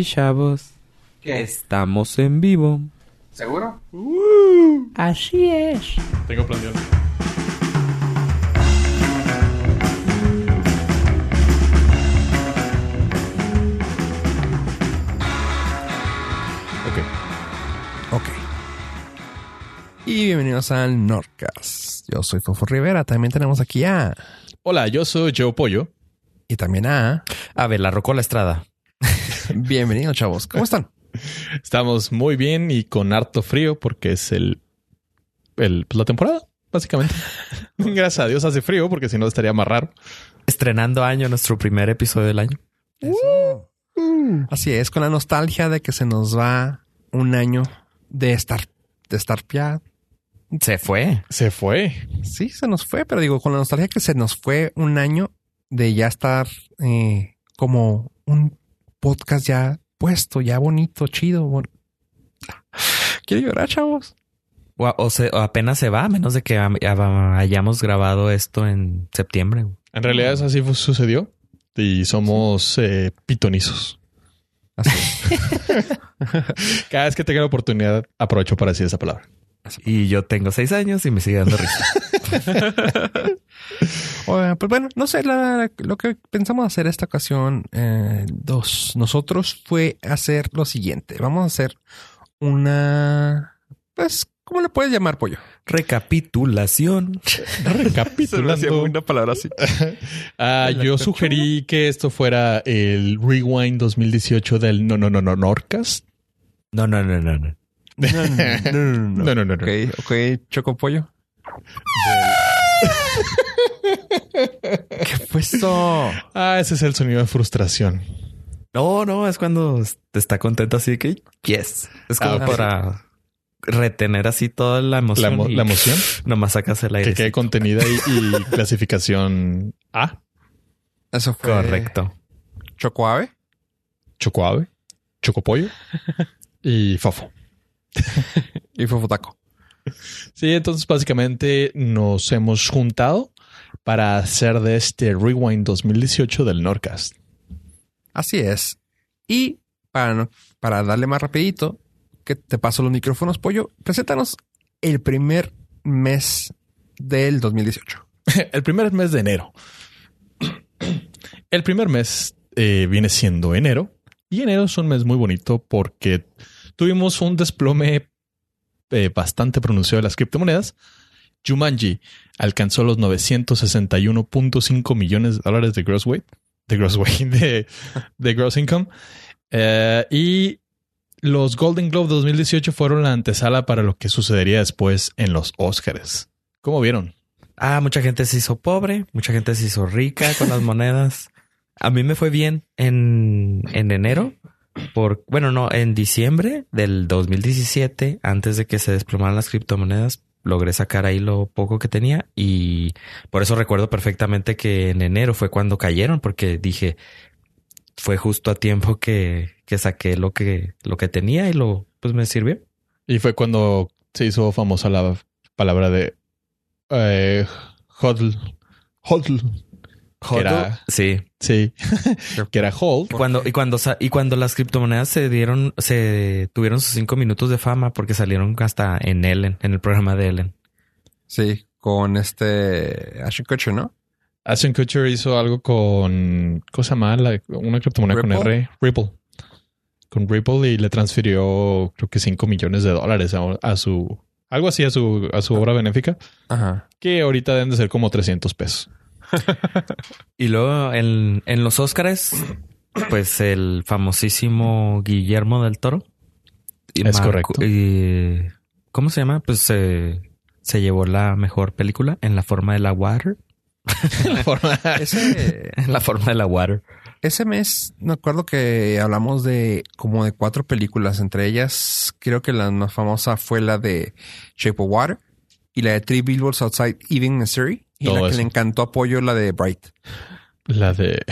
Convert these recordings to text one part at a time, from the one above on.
Y chavos, ¿Qué? estamos en vivo. ¿Seguro? Así es. Tengo planeado. Ok. Ok. Y bienvenidos al Nordcast. Yo soy Fofo Rivera. También tenemos aquí a... Hola, yo soy Joe Pollo. Y también a... A ver, la Rocola Estrada. Bienvenidos, chavos. ¿Cómo están? Estamos muy bien y con harto frío porque es el, el pues, la temporada, básicamente. Gracias a Dios hace frío porque si no estaría más raro. Estrenando año, nuestro primer episodio del año. Eso. Así es, con la nostalgia de que se nos va un año de estar, de estar ya. Se fue. Se fue. Sí, se nos fue, pero digo, con la nostalgia que se nos fue un año de ya estar eh, como un podcast ya puesto, ya bonito, chido. bon- Quiero llorar, chavos. O, o se- o apenas se va, a menos de que ha- ha- hayamos grabado esto en septiembre. En realidad eso así sucedió y somos eh, pitonizos. Así. Cada vez que tenga la oportunidad aprovecho para decir esa palabra. Y yo tengo seis años y me sigue dando risa. Pues bueno, no sé, la- lo que pensamos hacer esta ocasión, eh, dos, nosotros fue hacer lo siguiente. Vamos a hacer una, pues, ¿cómo le puedes llamar, pollo? Recapitulación. Recapitulando. una palabra así. Ah, yo sugerí que esto fuera el Rewind 2018 del No No No No Norcast. No, no, no, no, no. No, no, no, no, no. No, no, no, no. Ok, ok, choco pollo. ¿Qué fue eso? Ah, ese es el sonido de frustración. No, no, es cuando te está contento así que yes. Es como Ah, para retener así toda la La, emoción. emo- y la emoción Nomás sacas el aire. que quede contenida y, y clasificación A, Eso fue. Correcto. Choco ave. chocoave, chocopollo y fofo. Y fue futaco. Sí, entonces básicamente nos hemos juntado para hacer de este Rewind 2018 del Norcast. Así es. Y para, para darle más rapidito, que te paso los micrófonos, pollo, preséntanos el primer mes del 2018. El primer mes de enero. El primer mes eh, viene siendo enero. Y enero es un mes muy bonito porque tuvimos un desplome eh, bastante pronunciado de las criptomonedas. Jumanji alcanzó los 961.5 millones de dólares de gross weight, de gross weight, de, de gross income. Eh, y los Golden Globe 2018 fueron la antesala para lo que sucedería después en los Oscars. ¿Cómo vieron? Ah, mucha gente se hizo pobre, mucha gente se hizo rica con las monedas. A mí me fue bien en, en enero, por, bueno, no, en diciembre del 2017, antes de que se desplomaran las criptomonedas, logré sacar ahí lo poco que tenía y por eso recuerdo perfectamente que en enero fue cuando cayeron, porque dije, fue justo a tiempo que, que saqué lo que, lo que tenía y lo, pues me sirvió. Y fue cuando se hizo famosa la palabra de eh, hodl. Hodl. Que era, Sí, sí, que era hold. Y cuando, y cuando y cuando las criptomonedas se dieron, se tuvieron sus cinco minutos de fama porque salieron hasta en Ellen, en el programa de Ellen. Sí, con este Ashton Kutcher, ¿no? Ashton Kutcher hizo algo con, ¿cómo se llama? La- una criptomoneda con. R. Ripple. Con Ripple y le transfirió creo que 5 millones de dólares a, a su, algo así a su, a su obra benéfica, Ajá. que ahorita deben de ser como 300 pesos. Y luego en, en los Óscares, pues el famosísimo Guillermo del Toro. Y Es correcto. y- ¿Cómo se llama? Pues se se llevó la mejor película en la forma de la water. La forma- Ese, En la forma de la water. ese mes, me acuerdo que hablamos de como de cuatro películas. Entre ellas, creo que la más famosa fue la de Shape of Water y la de Three Billboards Outside Ebbing, Missouri. Y Todo la que eso. le encantó apoyo, la de Bright. la de...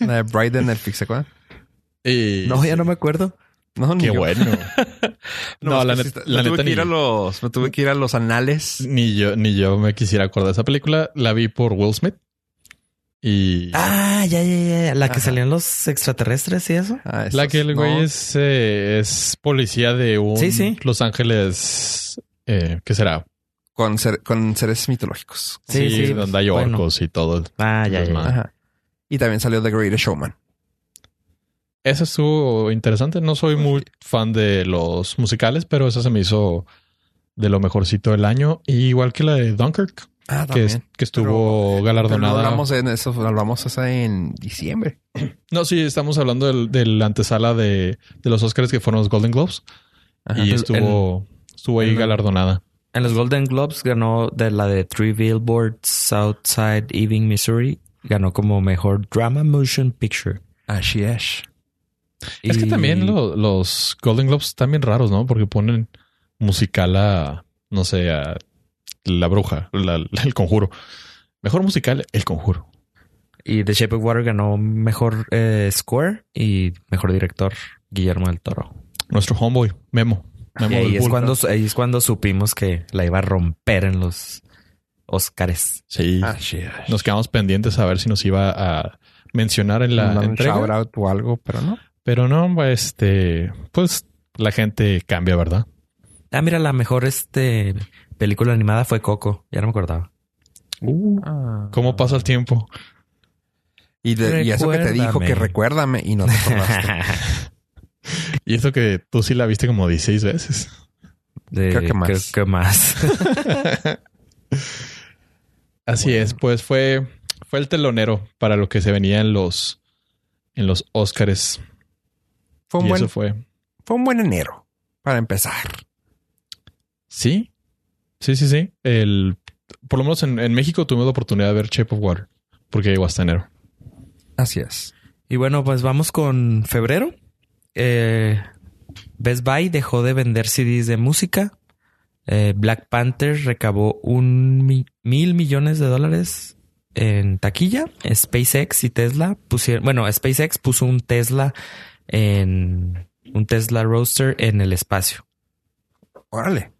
La de Bright de Netflix, ¿se acuerdan? Y- No, ya no me acuerdo. No, ni Qué yo. bueno. no, la, que net- la me tuve neta que ir a los, me tuve que ir a los anales. ni yo ni yo me quisiera acordar de esa película. La vi por Will Smith Y Ah, ya, ya, ya. La que Ajá. salían los extraterrestres y eso. Ah, la que el no. güey es, eh, es policía de un Sí, sí. Los Ángeles. Eh, ¿Qué será? Con, ser- con seres mitológicos. Sí, sí, donde hay bueno. orcos y todo. Ah, ya, ya. Ajá. Y también salió The Greatest Showman. Ese estuvo interesante. No soy muy fan de los musicales, pero esa se me hizo de lo mejorcito del año. Y igual que la de Dunkirk, Ah, que, es- que estuvo Pero no galardonada. hablamos en eso, hablamos esa en diciembre. No, sí, estamos hablando del, del antesala de, de los Oscars que fueron los Golden Globes. Ajá. y El- estuvo, estuvo ahí el- galardonada. En los Golden Globes ganó de la de Three Billboards Outside Ebbing, Missouri. Ganó como mejor Drama Motion Picture. Así es. Es que Y- también lo- los Golden Globes están bien raros, ¿no? Porque ponen musical a, no sé, a La Bruja, la- el Conjuro. Mejor musical, El Conjuro. Y The Shape of Water ganó mejor eh, score y mejor director Guillermo del Toro. Nuestro homeboy, Memo. Memo Y ahí es, cuando, ahí es cuando supimos que la iba a romper en los Oscars. Sí. Nos quedamos pendientes a ver si nos iba a mencionar en la un entrega. shout out o algo, pero no. Pero no, este, pues la gente cambia, ¿verdad? Ah, mira, la mejor este película animada fue Coco. Ya no me acordaba. ¿Cómo pasa el tiempo? Y, de- y eso que te dijo que Recuérdame. recuérdame y no te acordaste. Y eso que tú sí la viste como 16 veces. De- Creo que más. Creo que más. Así es, pues fue, fue el telonero para lo que se venía en los, en los Óscares. Fue un, Y buen, eso fue. fue un buen enero para empezar. Sí, sí, sí, sí. El, por lo menos en, en México tuvimos la oportunidad de ver Shape of Water, porque llegó hasta enero. Así es. y bueno, pues vamos con febrero. Eh, Best Buy dejó de vender CDs de música. Eh, Black Panther recabó un mi- mil millones de dólares en taquilla. SpaceX y Tesla pusieron, bueno, SpaceX puso un Tesla en un Tesla Roadster en el espacio. Órale.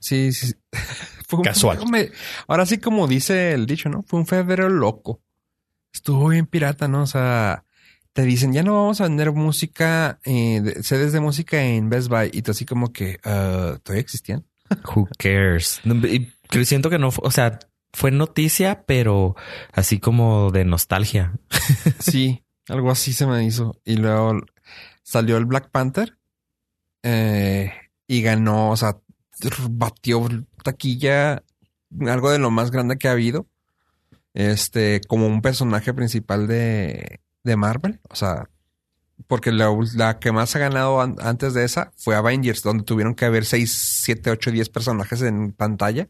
Sí, sí. Fue un- Casual. me- ahora sí, como dice el dicho, ¿no? Fue un febrero loco. Estuvo bien pirata, ¿no? O sea, te dicen, ya no vamos a vender música, eh, de- sedes de música en Best Buy. Y tú así como que, ah, ¿todavía existían? Who cares? Y siento que no, o sea, fue noticia, pero así como de nostalgia. Sí, algo así se me hizo. Y luego salió el Black Panther eh, y ganó, o sea, batió taquilla, algo de lo más grande que ha habido. Este, como un personaje principal de, de Marvel. O sea, porque la, la que más ha ganado an- antes de esa fue Avengers, donde tuvieron que haber 6, 7, 8, 10 personajes en pantalla.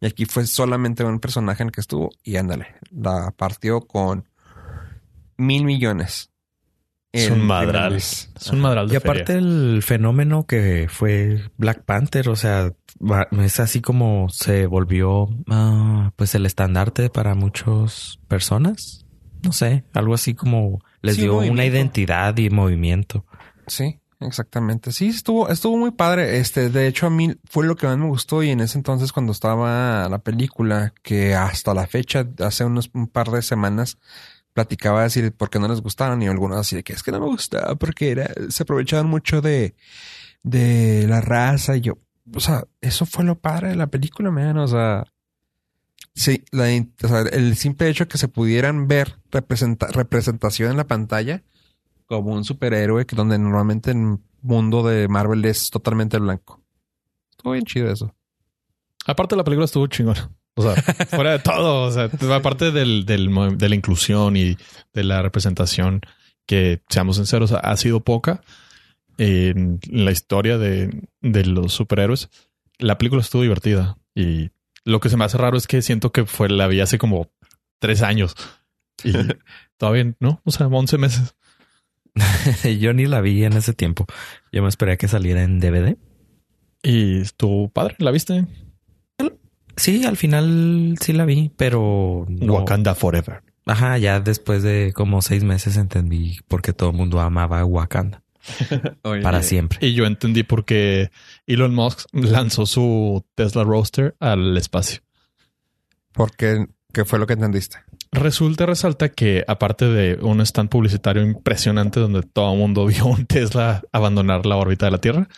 Y aquí fue solamente un personaje en el que estuvo. Y ándale, la partió con mil millones. Es un madral. Es un madral de Y aparte el fenómeno que fue Black Panther, o sea, va- es así como se volvió ah, pues el estandarte para muchas personas. No sé, algo así como les Sí, dio una identidad y movimiento. Sí, exactamente. Sí, estuvo, estuvo muy padre. Este, de hecho, a mí fue lo que más me gustó. Y en ese entonces, cuando estaba la película, que hasta la fecha, hace unos un par de semanas, platicaba de decir por qué no les gustaron. Y algunos así de que es que no me gustaba porque era, se aprovechaban mucho de, de la raza. Y yo, o sea, eso fue lo padre de la película, man. O sea, sí, el simple hecho que se pudieran ver representa- representación en la pantalla como un superhéroe que donde normalmente en el mundo de Marvel es totalmente blanco. Estuvo bien chido eso. Aparte la película estuvo chingona. O sea, fuera de todo. O sea, aparte del, de la inclusión y de la representación que, seamos sinceros, ha sido poca en la historia de, de los superhéroes. La película estuvo divertida. Y lo que se me hace raro es que siento que fue la vi hace como tres años. Y todavía no, o sea, 11 meses. Yo ni la vi en ese tiempo. Yo me esperé a que saliera en DVD. Y estuvo padre, ¿la viste? Sí, al final sí la vi, pero no. Wakanda Forever. Ajá, ya después de como seis meses entendí por qué todo el mundo amaba Wakanda para siempre. Y yo entendí por qué Elon Musk lanzó su Tesla Roadster al espacio. Porque, ¿qué fue lo que entendiste? Resulta, resalta que aparte de un stand publicitario impresionante donde todo el mundo vio un Tesla abandonar la órbita de la Tierra,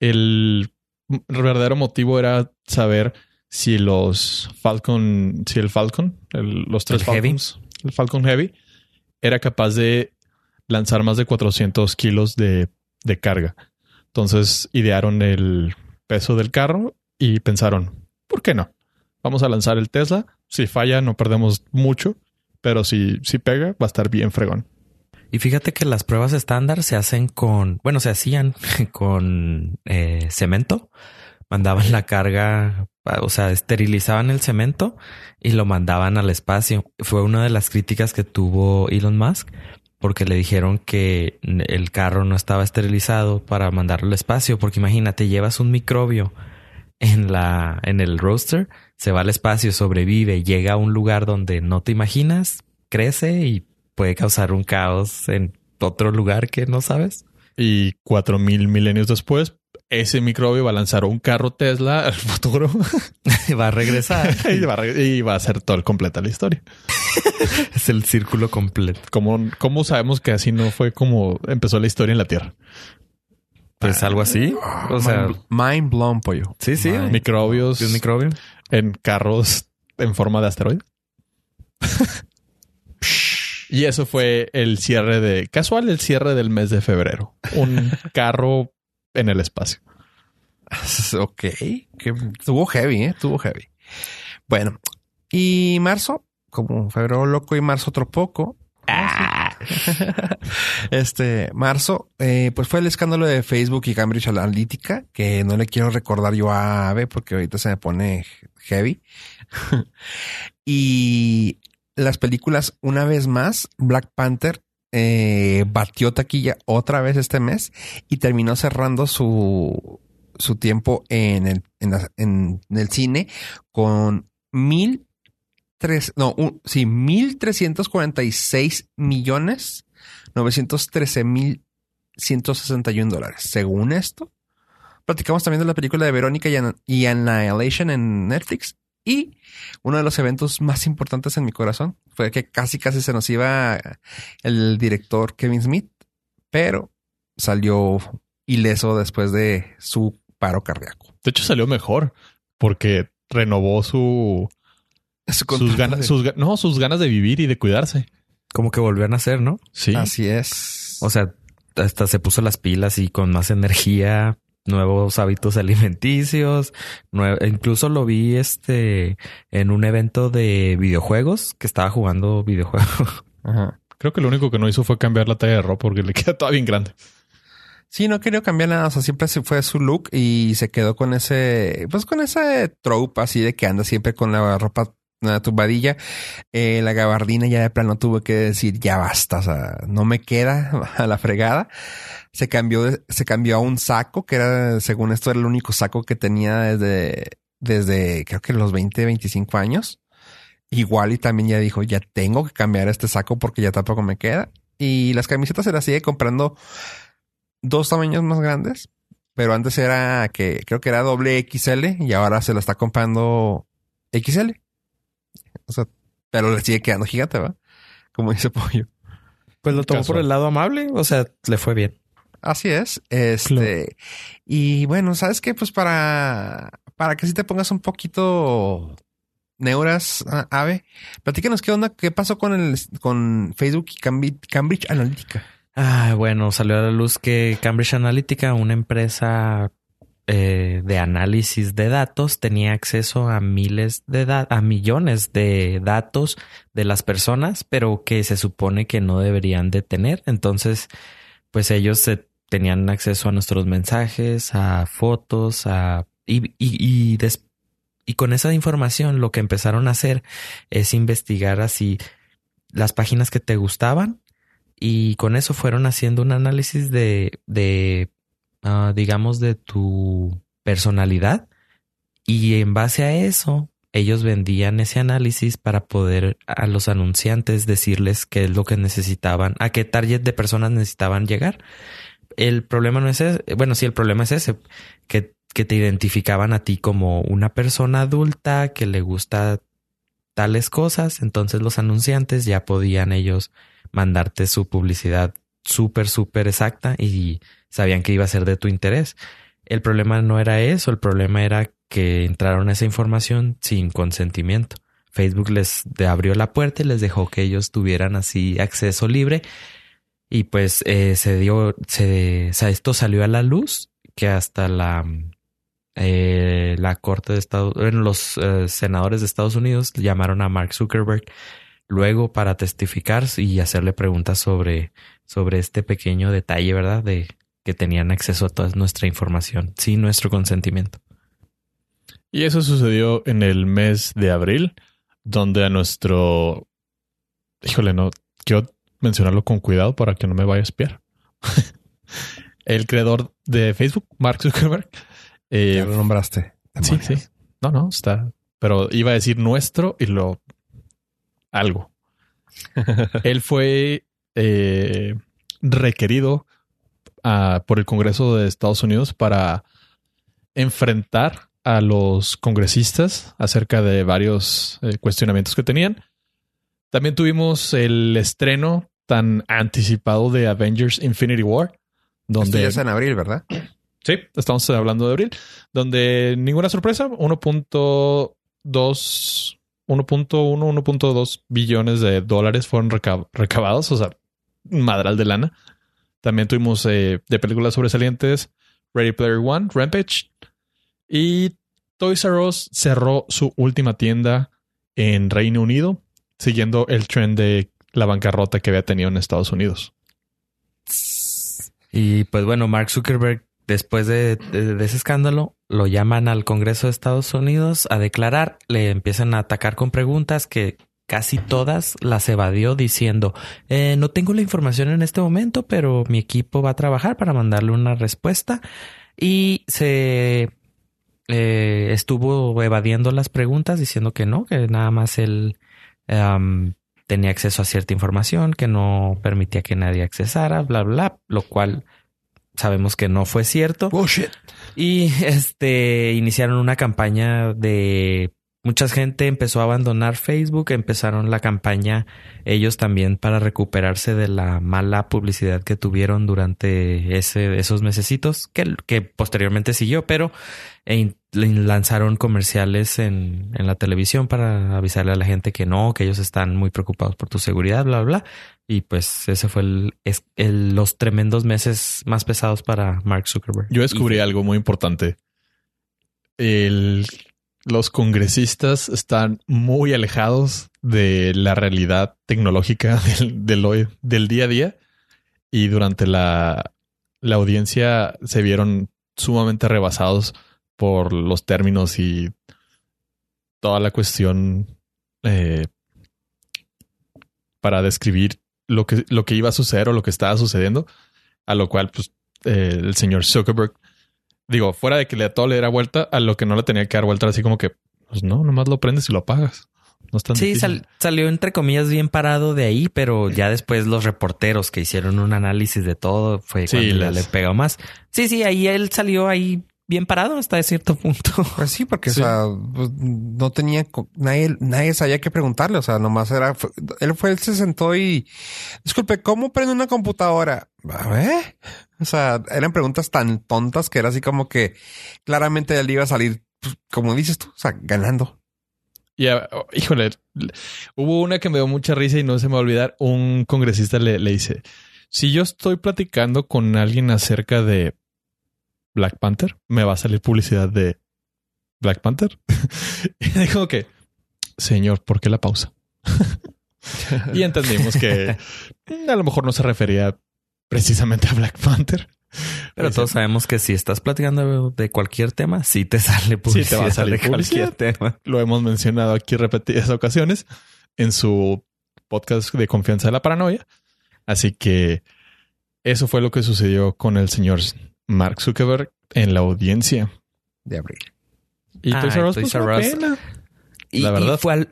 el verdadero motivo era saber si los Falcon, si el Falcon, el- los tres El Heavy. Falcons, el Falcon Heavy, era capaz de lanzar más de 400 kilos de, de carga. Entonces idearon el peso del carro y pensaron, ¿por qué no? Vamos a lanzar el Tesla. Si falla, no perdemos mucho, pero si, si pega, va a estar bien fregón. Y fíjate que las pruebas estándar se hacen con, bueno, se hacían con eh, cemento. Mandaban la carga, o sea, esterilizaban el cemento y lo mandaban al espacio. Fue una de las críticas que tuvo Elon Musk porque le dijeron que el carro no estaba esterilizado para mandarlo al espacio. Porque imagínate, llevas un microbio en la, en el roaster, se va al espacio, sobrevive, llega a un lugar donde no te imaginas, crece y puede causar un caos en otro lugar que no sabes. Y cuatro mil milenios después, ese microbio va a lanzar un carro Tesla al futuro va a regresar. y, va a, re- y va a ser todo el completa la historia. es el círculo completo. ¿Cómo, ¿Cómo sabemos que así no fue como empezó la historia en la Tierra? Pues algo así. O sea, mind, mind blown, pollo. sí, sí. Mind- Microbios Un microbio. en carros en forma de asteroide. y eso fue el cierre de casual, el cierre del mes de febrero. Un carro en el espacio. Ok. Que tuvo heavy, ¿eh? Tuvo heavy. Bueno. Y marzo, como febrero loco y marzo otro poco. este, marzo, eh, pues fue el escándalo de Facebook y Cambridge Analytica, que no le quiero recordar yo a Ave porque ahorita se me pone heavy. y las películas, una vez más, Black Panther eh, batió taquilla otra vez este mes y terminó cerrando su, su tiempo en el, en, el cine con mil tres, no, un- sí, mil trescientos cuarenta y seis millones novecientos trece mil ciento sesenta y un dólares. Según esto, platicamos también de la película de Verónica y Annihilation en Netflix. Y uno de los eventos más importantes en mi corazón fue que casi casi se nos iba el director Kevin Smith, pero salió ileso después de su paro cardíaco. De hecho, salió mejor porque renovó su, Su sus ganas, de- sus, no, sus ganas de vivir y de cuidarse. Como que volvió a nacer, ¿no? Sí. Así es. O sea, hasta se puso las pilas y con más energía, nuevos hábitos alimenticios. incluso lo vi este en un evento de videojuegos que estaba jugando videojuegos. Ajá. Creo que lo único que no hizo fue cambiar la talla de ropa porque le queda toda bien grande. Sí, no quería cambiar nada. O sea, siempre se fue su look y se quedó con ese, pues con ese trope así de que anda siempre con la ropa la tumbadilla. Eh, la gabardina ya de plano tuve que decir ya basta. O sea, no me queda a la fregada. Se cambió, se cambió a un saco que era, según esto, era el único saco que tenía desde, desde creo que los 20, 25 años. Igual y también ya dijo, ya tengo que cambiar este saco porque ya tampoco me queda. Y las camisetas se las sigue comprando dos tamaños más grandes, pero antes era que creo que era doble XL y ahora se lo está comprando XL. O sea, pero le sigue quedando gigante, ¿va? Como dice Pollo. Pues lo tomó Casual. por el lado amable, o sea, le fue bien. Así es. Este, y bueno, ¿sabes qué? Pues para, para que si te pongas un poquito neuras, Ave, platícanos qué onda, qué pasó con el, con Facebook y Cambridge, Cambridge Analytica. Ah, bueno, salió a la luz que Cambridge Analytica, una empresa eh, de análisis de datos, tenía acceso a miles de a millones de datos de las personas, pero que se supone que no deberían de tener. Entonces, pues ellos se tenían acceso a nuestros mensajes, a fotos, a y, y, y, y con esa información lo que empezaron a hacer es investigar así las páginas que te gustaban y con eso fueron haciendo un análisis de, de ah, digamos, de tu personalidad. Y en base a eso, ellos vendían ese análisis para poder a los anunciantes decirles qué es lo que necesitaban, a qué target de personas necesitaban llegar. El problema no es ese, bueno, sí, el problema es ese, que, que te identificaban a ti como una persona adulta que le gusta tales cosas, entonces los anunciantes ya podían ellos mandarte su publicidad súper, súper exacta y sabían que iba a ser de tu interés. El problema no era eso, el problema era que entraron esa información sin consentimiento. Facebook les abrió la puerta y les dejó que ellos tuvieran así acceso libre. Y pues eh, se dio, se, o sea, esto salió a la luz que hasta la, eh, la corte de Estados Unidos, los eh, senadores de Estados Unidos llamaron a Mark Zuckerberg luego para testificar y hacerle preguntas sobre, sobre este pequeño detalle, ¿verdad? De que tenían acceso a toda nuestra información sin nuestro consentimiento. Y eso sucedió en el mes de abril, donde a nuestro... Híjole, no, quiero mencionarlo con cuidado para que no me vaya a espiar. el creador de Facebook, Mark Zuckerberg. Eh, ya lo nombraste. Sí, sí. No, no, está. Pero iba a decir nuestro y lo algo. Él fue eh, requerido por el Congreso de Estados Unidos para enfrentar a los congresistas acerca de varios eh, cuestionamientos que tenían. También tuvimos el estreno tan anticipado de Avengers Infinity War. Donde ya es en abril, ¿verdad? Sí, estamos hablando de abril, donde ninguna sorpresa, 1.2 1.1, 1.2 billones de dólares fueron recabados, o sea, madral de lana. También tuvimos eh, de películas sobresalientes Ready Player One, Rampage. Y Toys R Us cerró su última tienda en Reino Unido, siguiendo el trend de la bancarrota que había tenido en Estados Unidos. Y pues bueno, Mark Zuckerberg Después de, ese escándalo, lo llaman al Congreso de Estados Unidos a declarar, le empiezan a atacar con preguntas que casi todas las evadió diciendo, eh, no tengo la información en este momento, pero mi equipo va a trabajar para mandarle una respuesta y se eh, estuvo evadiendo las preguntas diciendo que no, que nada más él tenía acceso a cierta información, que no permitía que nadie accesara, bla, bla, lo cual sabemos que no fue cierto. Y este iniciaron una campaña de mucha gente empezó a abandonar Facebook, empezaron la campaña ellos también para recuperarse de la mala publicidad que tuvieron durante ese, esos mesecitos, que, que posteriormente siguió, pero lanzaron comerciales en, en, la televisión para avisarle a la gente que no, que ellos están muy preocupados por tu seguridad, bla, bla, bla. Y pues ese fue el, el, los tremendos meses más pesados para Mark Zuckerberg. Yo descubrí algo muy importante. El los congresistas están muy alejados de la realidad tecnológica del, del, día a día. Y durante la, la, audiencia se vieron sumamente rebasados por los términos y toda la cuestión eh, para describir lo que, lo que iba a suceder o lo que estaba sucediendo, a lo cual pues, eh, el señor Zuckerberg Digo, fuera de que le, todo le diera vuelta a lo que no le tenía que dar vuelta, así como que, pues no, nomás lo prendes y lo apagas. No sí, salió entre comillas bien parado de ahí, pero ya después los reporteros que hicieron un análisis de todo fue cuando le, pegó más. Sí, sí, ahí él salió ahí bien parado hasta cierto punto. Pues sí, porque o sea, pues, no tenía nadie, nadie sabía qué preguntarle. O sea, nomás era él fue, él se sentó y disculpe, ¿cómo prende una computadora? A ver. O sea, eran preguntas tan tontas que era así como que claramente él iba a salir, pues, como dices tú, o sea, ganando. Y oh, híjole, hubo una que me dio mucha risa y no se me va a olvidar. Un congresista le, le dice: Si yo estoy platicando con alguien acerca de Black Panther, me va a salir publicidad de Black Panther. y dijo que, señor, ¿por qué la pausa? y entendimos que a lo mejor no se refería precisamente a Black Panther. Pero todos sabemos que si estás platicando de cualquier tema, sí te sale publicidad sí te va a salir de cualquier tema. Lo hemos mencionado aquí repetidas ocasiones en su podcast de confianza de la paranoia. Así que eso fue lo que sucedió con el señor Mark Zuckerberg en la audiencia de abril. Y Toys R Us, pues, Y, la verdad. fue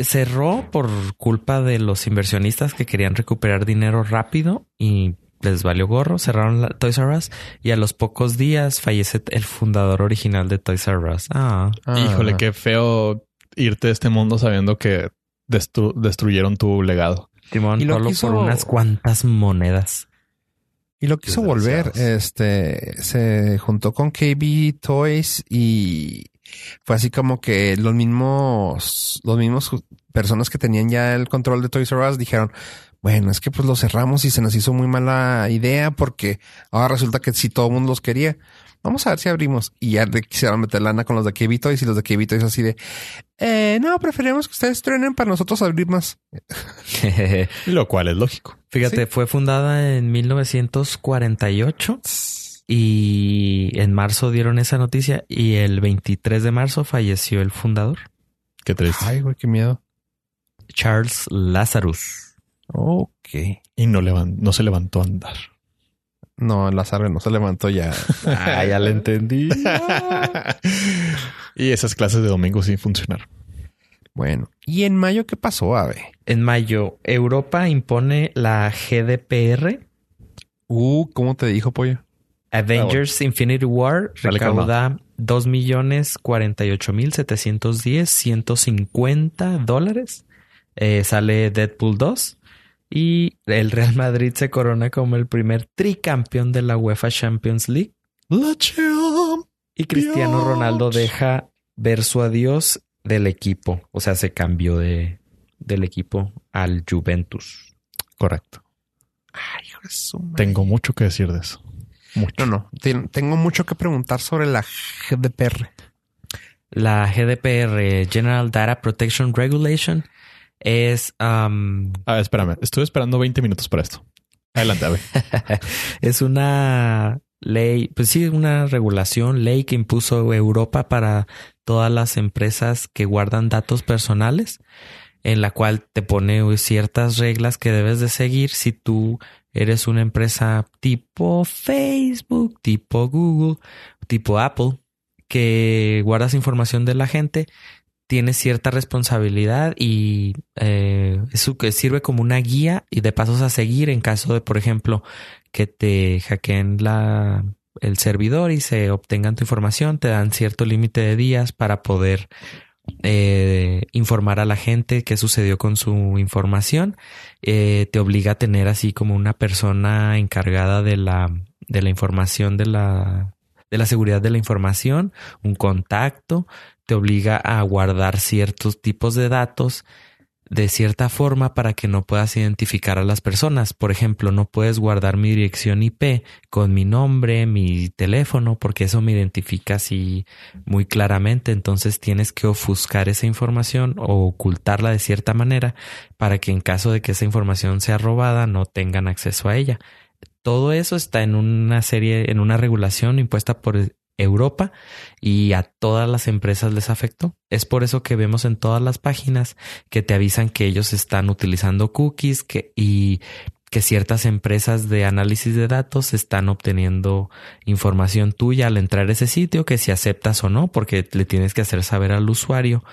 cerró por culpa de los inversionistas que querían recuperar dinero rápido y les valió gorro. Cerraron la Toys R Us y a los pocos días fallece el fundador original de Toys R Us. Ah. Híjole, qué feo. irte de este mundo sabiendo que destru- destruyeron tu legado. Simón, Y lo solo quiso- por unas cuantas monedas. Y lo quiso volver. Este se juntó con KB Toys y fue así como que los mismos, los mismos personas que tenían ya el control de Toys R Us dijeron, bueno, es que pues lo cerramos y se nos hizo muy mala idea porque ahora resulta que si todo el mundo los quería, vamos a ver si abrimos. Y ya le quisieron meter lana con los de Toys y los de KB Toys así de, eh, no, preferimos que ustedes truenen para nosotros abrir más. Lo cual es lógico. Fíjate, fue fundada en 1948 y en marzo dieron esa noticia y el 23 de marzo falleció el fundador, Qué triste. Ay, güey, qué miedo. Charles Lazarus. Ok. Y no, levan- no se levantó a andar. No, Lázaro no se levantó ya. Ah, ya le entendí. y esas clases de domingo sin funcionar. Bueno, ¿y en mayo qué pasó, Ave? En mayo, Europa impone la GDPR. Uh, ¿cómo te dijo, pollo? Avengers Infinity War recauda 2 millones 48 mil 710 150 dólares. Eh, sale Deadpool 2 y el Real Madrid se corona como el primer tricampeón de la UEFA Champions League. La champ. Y Cristiano. Ronaldo deja ver su adiós del equipo. O sea, se cambió de, del equipo al Juventus. Correcto. Ay. Tengo mucho que decir de eso. Mucho. No, no. Ten- tengo mucho que preguntar sobre la GDPR. La GDPR, General Data Protection Regulation, es, um, A ver, espérame. Estuve esperando 20 minutos para esto. Adelante, a ver. es una ley, pues sí, una regulación, ley que impuso Europa para todas las empresas que guardan datos personales, en la cual te pone ciertas reglas que debes de seguir si tú eres una empresa tipo Facebook, tipo Google, tipo Apple, que guardas información de la gente, tienes cierta responsabilidad y eh, eso que sirve como una guía y de pasos a seguir en caso de, por ejemplo, que te hackeen la, el servidor y se obtengan tu información, te dan cierto límite de días para poder eh, informar a la gente qué sucedió con su información. Eh, te obliga a tener así como una persona encargada de la, de la información de la, de la seguridad de la información, un contacto, te obliga a guardar ciertos tipos de datos de cierta forma para que no puedas identificar a las personas. Por ejemplo, no puedes guardar mi dirección IP con mi nombre, mi teléfono, porque eso me identifica así muy claramente. Entonces tienes que ofuscar esa información o ocultarla de cierta manera para que en caso de que esa información sea robada no tengan acceso a ella. Todo eso está en una serie, en una regulación impuesta por Europa y a todas las empresas les afectó. Es por eso que vemos en todas las páginas que te avisan que ellos están utilizando cookies y que ciertas empresas de análisis de datos están obteniendo información tuya al entrar a ese sitio, que si aceptas o no, porque le tienes que hacer saber al usuario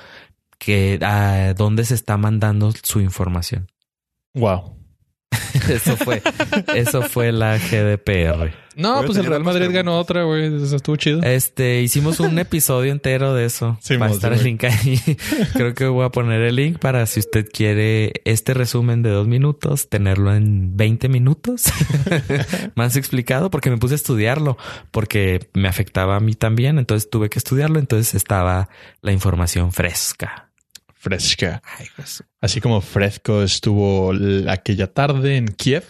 que a dónde se está mandando su información. Wow. Eso fue, eso fue la GDPR. No, Voy pues el Real Madrid ganó otra, güey. Eso estuvo chido. Este, hicimos un episodio entero de eso. Sí, Va a estar sí, el link ahí. Creo que voy a poner el link para si usted quiere este resumen de dos minutos, tenerlo en 20 minutos. Más explicado, porque me puse a estudiarlo, porque me afectaba a mí también. Entonces tuve que estudiarlo. Entonces estaba la información fresca. Fresca. Así como Fresco estuvo aquella tarde en Kiev,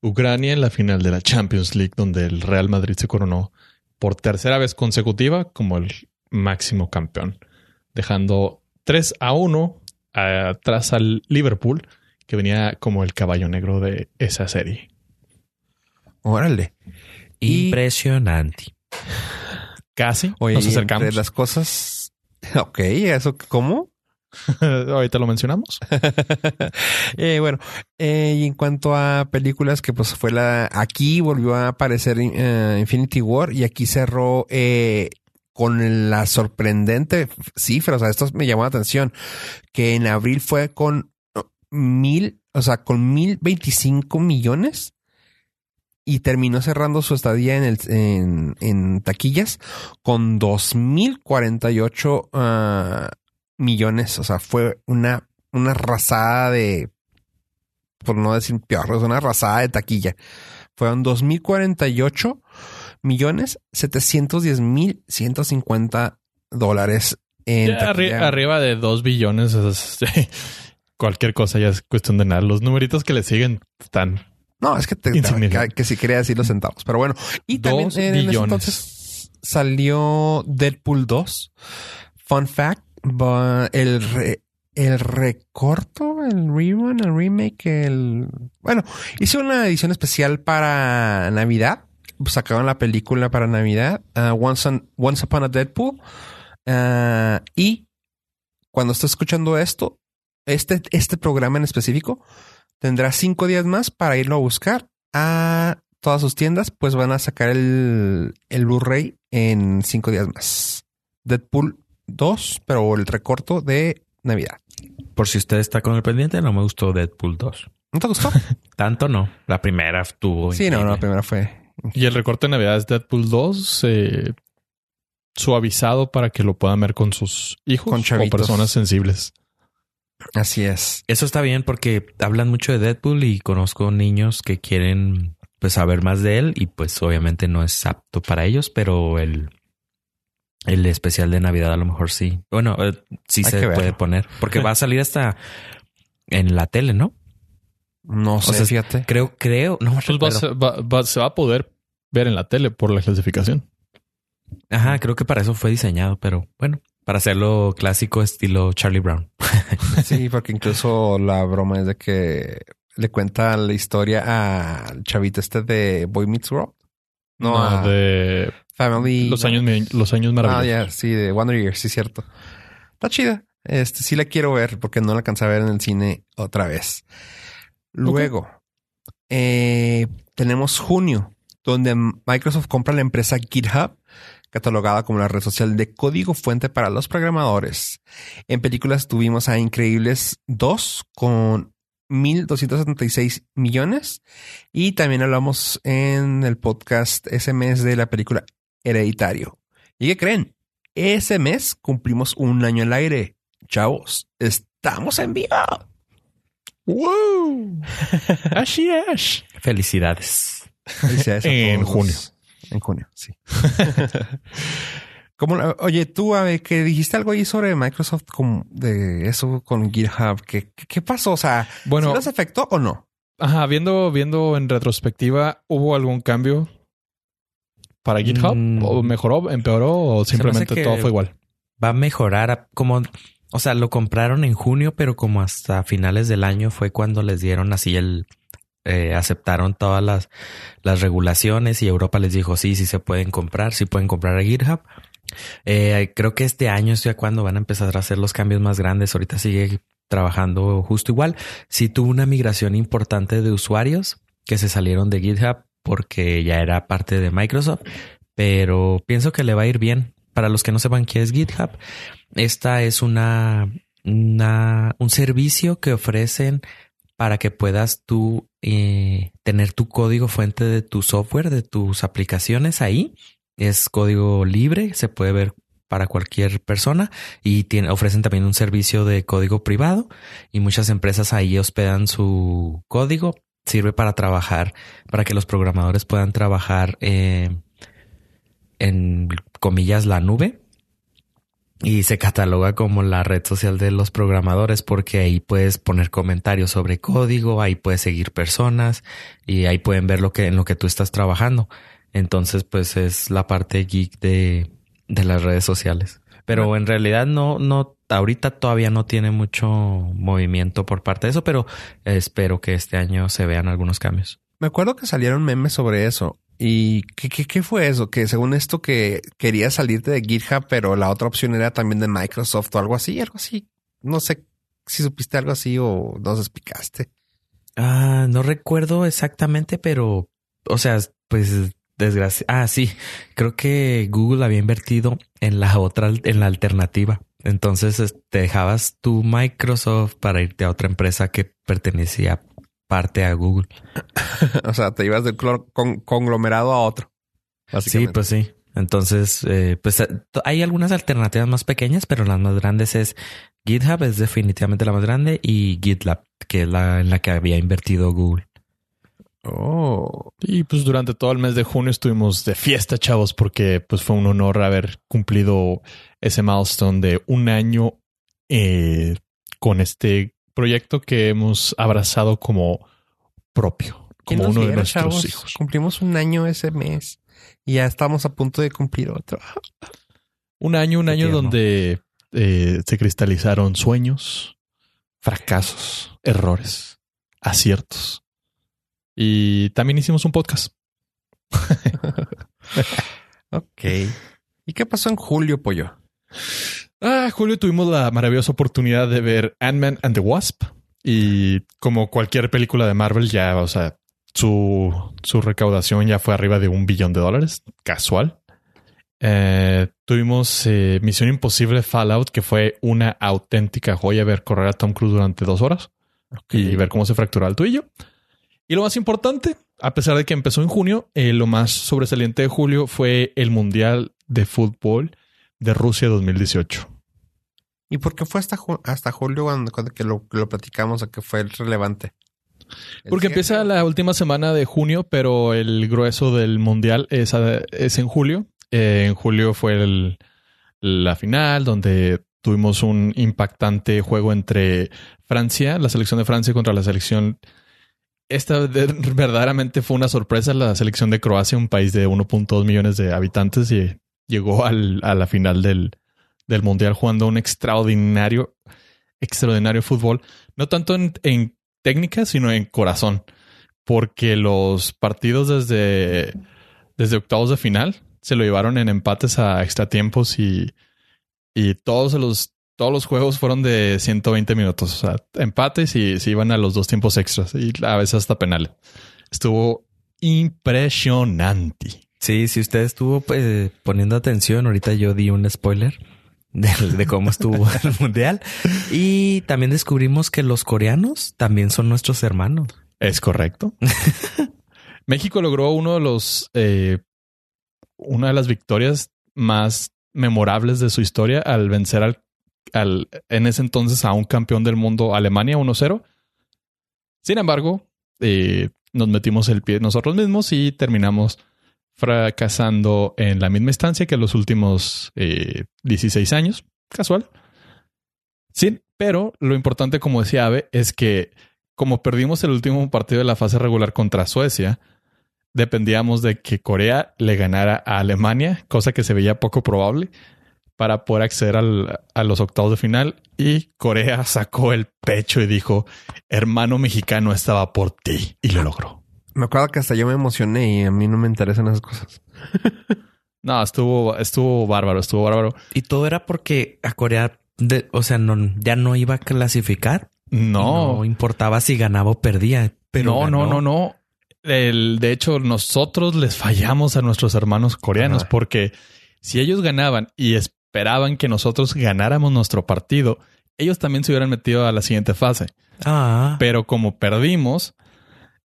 Ucrania en la final de la Champions League, donde el Real Madrid se coronó por tercera vez consecutiva como el máximo campeón, dejando 3 a 1 atrás al Liverpool, que venía como el caballo negro de esa serie. Órale. Impresionante. Casi Oye, nos acercamos. entre las cosas. Ok, ¿eso cómo? Ahorita lo mencionamos. Eh, bueno, eh, y en cuanto a películas que pues fue la... Aquí volvió a aparecer eh, Infinity War y aquí cerró con la sorprendente cifra. O sea, esto me llamó la atención. Que en abril fue con oh, mil, o sea, con mil veinticinco millones y terminó cerrando su estadía en, el, en, en taquillas con dos mil millones. O sea, fue una, una arrasada de, por no decir peor, una arrasada de taquilla. Fueron 2048 millones 710 mil 150 dólares en arri- arriba de 2 billones. es- cualquier cosa ya es cuestión de nada. Los numeritos que le siguen están No, es que, te, que, que si quería decir los centavos. Pero bueno, y también Dos en ese billones. entonces salió Deadpool 2. Fun fact, el, el recorto, el rerun, el remake, el... Bueno, hice una edición especial para Navidad. Sacaron la película para Navidad, uh, Once, on- Once Upon a Deadpool. Uh, y cuando esté escuchando esto, este, este programa en específico, tendrá cinco días más para irlo a buscar a todas sus tiendas, pues van a sacar el, el Blu-ray en cinco días más. Deadpool 2, pero el recorto de Navidad. Por si usted está con el pendiente, no me gustó Deadpool 2. ¿No te gustó? Tanto no. La primera estuvo. sí, no, no, la primera fue. Y el recorte de Navidad es Deadpool 2, eh, suavizado para que lo puedan ver con sus hijos Con o personas sensibles. Así es. Eso está bien porque hablan mucho de Deadpool y conozco niños que quieren pues saber más de él y pues obviamente no es apto para ellos, pero el el especial de Navidad a lo mejor sí. Bueno, eh, sí Hay se puede poner porque va a salir hasta en la tele, ¿no? No sé, sea, fíjate. Creo, creo, no Pues va a recuerdo. ser- va- va- se va a poder ver en la tele por la clasificación. Ajá, creo que para eso fue diseñado, pero bueno, para hacerlo clásico estilo Charlie Brown. Sí, porque incluso la broma es de que le cuenta la historia al chavito este de Boy Meets World. No, No, a de Family. los años, los años Ah, maravillosos. ya, sí, de Wonder Years, sí, cierto. Está chida. Este sí la quiero ver porque no la alcancé a ver en el cine otra vez. Luego, eh, tenemos junio, donde Microsoft compra la empresa GitHub, catalogada como la red social de código fuente para los programadores. En películas tuvimos a Increíbles 2 con 1.276 millones. Y también hablamos en el podcast ese mes de la película Hereditario. ¿Y qué creen? Ese mes cumplimos un año al aire. Chavos, estamos en vivo. ¡Wow! Así es. Felicidades. Felicidades En todos. junio. En junio, sí. ¿Cómo la- oye, tú, a ver, que dijiste algo ahí sobre Microsoft con, de eso con GitHub. ¿Qué, qué, pasó? O sea, Bueno, ¿sí los afectó o no? ajá, viendo, viendo en retrospectiva, ¿hubo algún cambio para GitHub? Mm. ¿O mejoró, empeoró o simplemente todo fue igual? Va a mejorar a- como, o sea, lo compraron en junio, pero como hasta finales del año fue cuando les dieron así el, eh, aceptaron todas las, las regulaciones y Europa les dijo, sí, sí se pueden comprar, sí pueden comprar a GitHub. Eh, creo que este año es ya cuando van a empezar a hacer los cambios más grandes. Ahorita sigue trabajando justo igual. Sí tuvo una migración importante de usuarios que se salieron de GitHub porque ya era parte de Microsoft, pero pienso que le va a ir bien. Para los que no sepan qué es GitHub, esta es una, una un servicio que ofrecen para que puedas tú eh, tener tu código fuente de tu software, de tus aplicaciones ahí. Es código libre, se puede ver para cualquier persona y ofrecen también un servicio de código privado y muchas empresas ahí hospedan su código. Sirve para trabajar, para que los programadores puedan trabajar eh, en comillas la nube y se cataloga como la red social de los programadores porque ahí puedes poner comentarios sobre código, ahí puedes seguir personas y ahí pueden ver lo que en lo que tú estás trabajando. Entonces, pues es la parte geek de, de las redes sociales. Pero en realidad no, no, ahorita todavía no tiene mucho movimiento por parte de eso, pero espero que este año se vean algunos cambios. Me acuerdo que salieron memes sobre eso. ¿Y qué, qué, qué fue eso? Que según esto que querías salirte de GitHub, pero la otra opción era también de Microsoft o algo así, algo así. No sé si supiste algo así o nos explicaste. Ah, no recuerdo exactamente, pero, o sea, pues desgracia. Ah, sí, creo que Google había invertido en la otra, en la alternativa. Entonces es- te dejabas tu Microsoft para irte a otra empresa que pertenecía parte a Google. o sea, te ibas del con- conglomerado a otro. Sí, pues sí. Entonces, eh, pues eh, hay algunas alternativas más pequeñas, pero las más grandes es GitHub, es definitivamente la más grande, y GitLab, que es la en la que había invertido Google. Oh, Y pues durante todo el mes de junio estuvimos de fiesta, chavos, porque pues fue un honor haber cumplido ese milestone de un año eh, con este proyecto que hemos abrazado como propio, ¿quién como uno de nuestros chavos? hijos. Cumplimos un año ese mes y ya estamos a punto de cumplir otro. Un año, un Qué año tierno. donde eh, se cristalizaron sueños, fracasos, errores, aciertos. Y también hicimos un podcast. Ok. ¿Y qué pasó en julio, pollo? Ah, Julio, tuvimos la maravillosa oportunidad de ver Ant-Man and the Wasp. Y como cualquier película de Marvel, ya, o sea, su, su recaudación ya fue arriba de un billón de dólares, casual. Eh, tuvimos eh, Misión Imposible Fallout, que fue una auténtica joya ver correr a Tom Cruise durante dos horas y ver cómo se fracturó el tuyo. Y lo más importante, a pesar de que empezó en junio, eh, lo más sobresaliente de julio fue el Mundial de Fútbol de Rusia 2018. ¿Y por qué fue hasta, ju- hasta julio cuando, cuando que lo, lo platicamos o que fue relevante? El Porque cierre. empieza la última semana de junio, pero el grueso del mundial es, a- es en julio. Eh, en julio fue el- la final, donde tuvimos un impactante juego entre Francia, la selección de Francia contra la selección. Esta de- verdaderamente fue una sorpresa. La selección de Croacia, un país de 1.2 millones de habitantes, y llegó al- a la final del, del mundial jugando un extraordinario, extraordinario fútbol. No tanto en, en técnica, sino en corazón. Porque los partidos desde, desde octavos de final se lo llevaron en empates a extratiempos y, y todos los, todos los juegos fueron de 120 minutos. O sea, empates y se iban a los dos tiempos extras y a veces hasta penales. Estuvo impresionante. Sí, si usted estuvo pues, poniendo atención, ahorita yo di un spoiler de, de cómo estuvo el mundial. Y también descubrimos que los coreanos también son nuestros hermanos. Es correcto. México logró uno de los eh, una de las victorias más memorables de su historia al vencer al, en ese entonces a un campeón del mundo Alemania 1-0. Sin embargo, eh, nos metimos el pie nosotros mismos y terminamos fracasando en la misma instancia que los últimos eh, 16 años. Casual. Sí, pero lo importante, como decía Ave, es que como perdimos el último partido de la fase regular contra Suecia, dependíamos de que Corea le ganara a Alemania, cosa que se veía poco probable para poder acceder al- a los octavos de final. Y Corea sacó el pecho y dijo, hermano mexicano estaba por ti. Y lo logró. Me acuerdo que hasta yo me emocioné y a mí no me interesan esas cosas. No, estuvo, estuvo bárbaro, estuvo bárbaro. Y todo era porque a Corea, de- o sea, no, ya no iba a clasificar. No, No importaba si ganaba o perdía. Pero no, no, ganó. no, no. El, de hecho, nosotros les fallamos a nuestros hermanos coreanos Ajá. porque si ellos ganaban y esperaban que nosotros ganáramos nuestro partido, ellos también se hubieran metido a la siguiente fase. Ah, Pero como perdimos,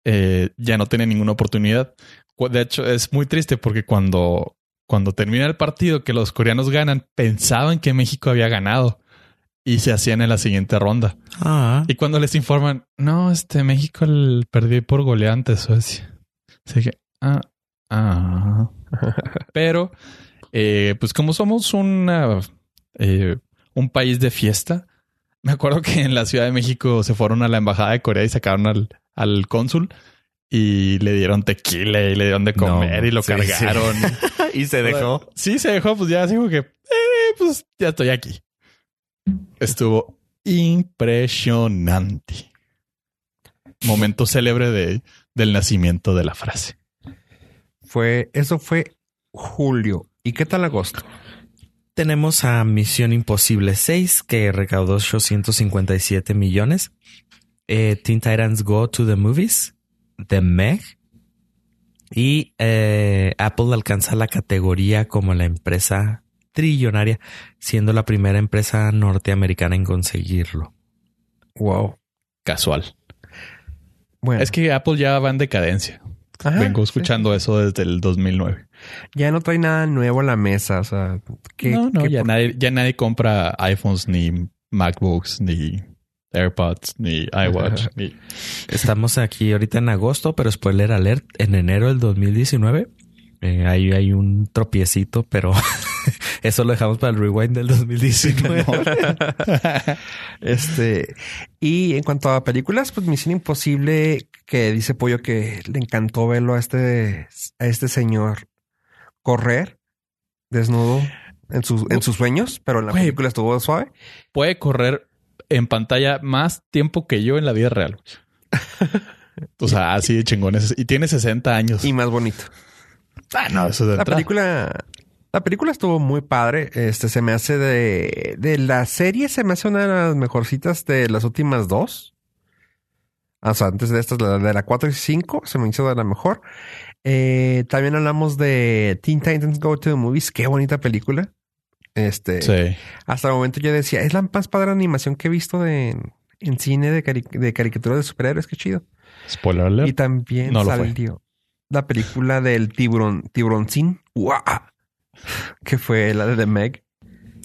eh, ya no tenían ninguna oportunidad. De hecho, es muy triste porque cuando, cuando termina el partido que los coreanos ganan, pensaban que México había ganado y se hacían en la siguiente ronda. ah. Y cuando les informan, no, este México el perdí por goleada ante Suecia. Así que, ah, ah. Pero, eh, pues como somos una, eh, un país de fiesta, me acuerdo que en la Ciudad de México se fueron a la embajada de Corea y sacaron al, al cónsul y le dieron tequila y le dieron de comer No, y lo sí, cargaron. y se dejó. Sí, se dejó, pues ya dijo que, eh, pues ya estoy aquí. Estuvo impresionante. Momento célebre de, del nacimiento de la frase. Fue, eso fue julio. ¿Y qué tal agosto? Tenemos a Misión Imposible 6, que recaudó 857 millones. Eh, Teen Titans Go to the Movies, The Meg. Y eh, Apple alcanza la categoría como la empresa trillonaria, siendo la primera empresa norteamericana en conseguirlo. Wow. Casual. Bueno, Es que Apple ya va en decadencia. Ajá, Vengo sí. escuchando eso desde el 2009. Ya no trae nada nuevo a la mesa. O sea, ¿qué, no, no, qué ya por- nadie, ya nadie compra iPhones, ni MacBooks, ni AirPods, ni iWatch, ni... Estamos aquí ahorita en agosto, pero spoiler alert, en enero del 2019. eh, ahí hay un tropiecito, pero eso lo dejamos para el rewind del 2019. Este, y en cuanto a películas, pues Misión Imposible, que dice Pollo que le encantó verlo a este, a este señor correr desnudo en sus, en sus sueños, pero en la Güey. película estuvo suave. Puede correr en pantalla más tiempo que yo en la vida real. O sea, así de chingones. Y tiene 60 años. Y más bonito. ah, no, eso es de La película, la película estuvo muy padre. Este se me hace de, de la serie, se me hace una de las mejorcitas de las últimas dos. O sea, antes de estas, la- de la 4 y 5, se me hizo de la mejor. Eh, también hablamos de Teen Titans Go to the Movies. Qué bonita película. Este, Sí. hasta el momento yo decía, es la más padre animación que he visto de, en cine de, cari- de caricaturas de superhéroes. Qué chido. Spoiler alert. Y también No salió la película del tiburón, tiburoncín. ¡Guau! Que fue la de The Meg.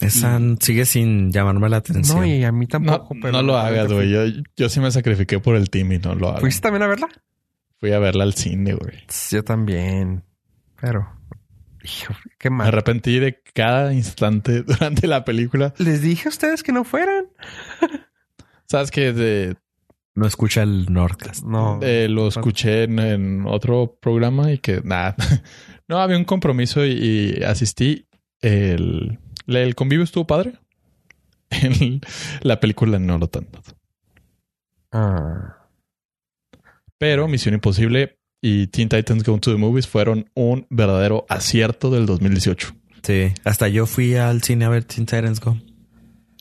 Esa sigue sin llamarme la atención. No, y a mí No, tampoco. pero no lo hagas, güey. Yo, yo sí me sacrifiqué por el team y no lo hago. ¿Fuiste también a verla? Fui a verla al cine, güey. Yo también. Pero. Hijo, qué Me mal. arrepentí de cada instante durante la película. Les dije a ustedes que no fueran. Sabes que de, No escucha el Nordcast. No. Eh, lo escuché en, en otro programa y que nada. no, había un compromiso y, y asistí. El, el convivio estuvo padre. El- la película no lo tanto. Ah. Pero Misión Imposible y Teen Titans Go to the Movies fueron un verdadero acierto del 2018. Sí, hasta yo fui al cine a ver Teen Titans Go.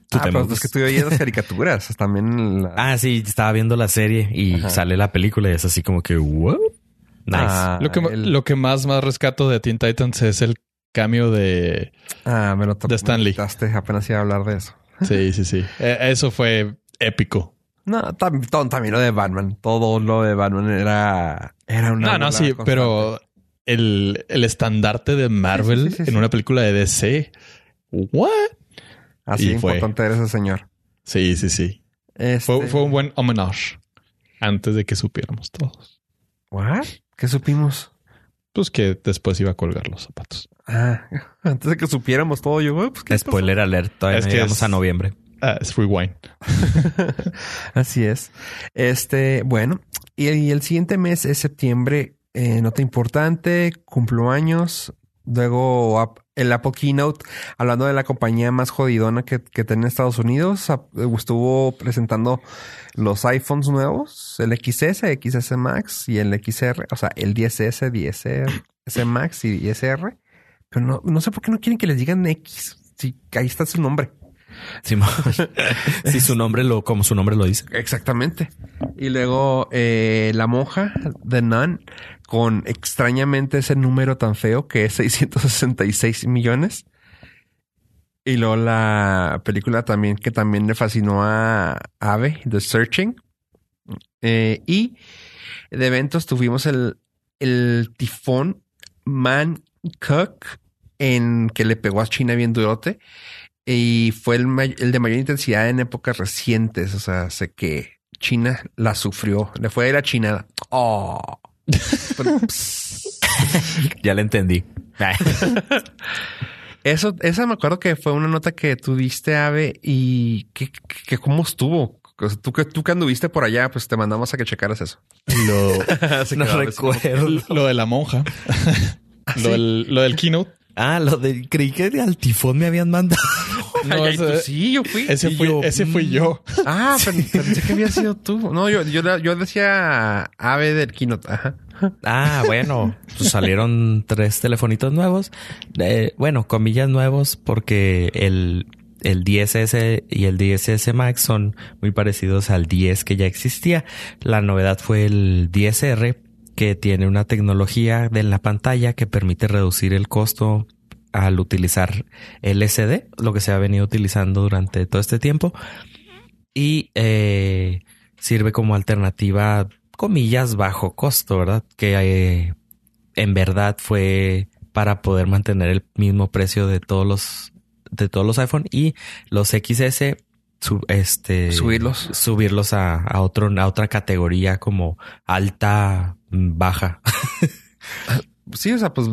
Tú Ah, te pero es que estoy oyendo las caricaturas. También. la- Ah, sí, estaba viendo la serie y Ajá. sale la película y es así como que, wow. Nice. Ah, lo, que, ma- el- lo que más, más rescato de Teen Titans es el cambio de... Ah, me lo de Stan me Apenas iba a hablar de eso. Sí, sí, sí. Eh, Eso fue épico. No, tam- to- también lo de Batman. Todo lo de Batman era, era una. No, no, sí, constante. pero el, el estandarte de Marvel Sí, sí, sí, sí, en sí. una película de DC. ¿What? Así y fue. importante era ese señor. Sí, sí, sí. Este... Fue, fue un buen homenaje antes de que supiéramos todos. ¿What? ¿Qué supimos? Pues que después iba a colgar los zapatos. Ah, antes de que supiéramos todo, yo, "Uy, pues, ¿qué Spoiler alert, todavía Es no que llegamos es- a noviembre. Ah, es rewind. pasó?" Así es. Este, bueno, y, el siguiente mes es septiembre. Eh, nota importante, cumplo años. Luego el Apple Keynote, hablando de la compañía más jodidona que, que tiene Estados Unidos, estuvo presentando los iPhones nuevos, el XS, XS Max y el XR, o sea, el 10S, 10R, S Max y 10R. Pero no, no sé por qué no quieren que les digan X. Sí, ahí está su nombre. Simón. sí, su nombre lo, como su nombre lo dice. Exactamente. Y luego eh, la monja de Nun con extrañamente ese número tan feo que es 666 millones. Y luego la película también que también le fascinó a Ave, The Searching. Eh, y de eventos tuvimos el, el tifón Mancook en que le pegó a China bien durote. Y fue el, may- el de mayor intensidad en épocas recientes. O sea, sé que China la sufrió. Le fue de la China. Oh. Pero, Ya le entendí. eso, esa me acuerdo que fue una nota que tuviste, Ave, y que, que, cómo estuvo. O sea, tú que tú que anduviste por allá, pues te mandamos a que checaras eso. Lo, no recuerdo. lo de la monja. lo, del, lo del keynote. Ah, lo de creí que de al tifón me habían mandado. No, Ay, ay, ese, tú sí, yo fui. ese fui, yo, ese fui yo. Ah, pero pensé que había sido tú. No, yo, yo, yo decía ave del keynote. Ajá. Ah, bueno, pues salieron tres telefonitos nuevos. Eh, bueno, comillas nuevos porque el, el 10S y el 10S Max son muy parecidos al 10 que ya existía. La novedad fue el 10R que tiene una tecnología de la pantalla que permite reducir el costo al utilizar LCD, lo que se ha venido utilizando durante todo este tiempo. Y eh, sirve como alternativa, comillas, bajo costo, ¿verdad? Que eh, en verdad fue para poder mantener el mismo precio de todos los de todos los iPhone y los XS este subirlos subirlos a, a otro a otra categoría como alta baja sí, o sea, pues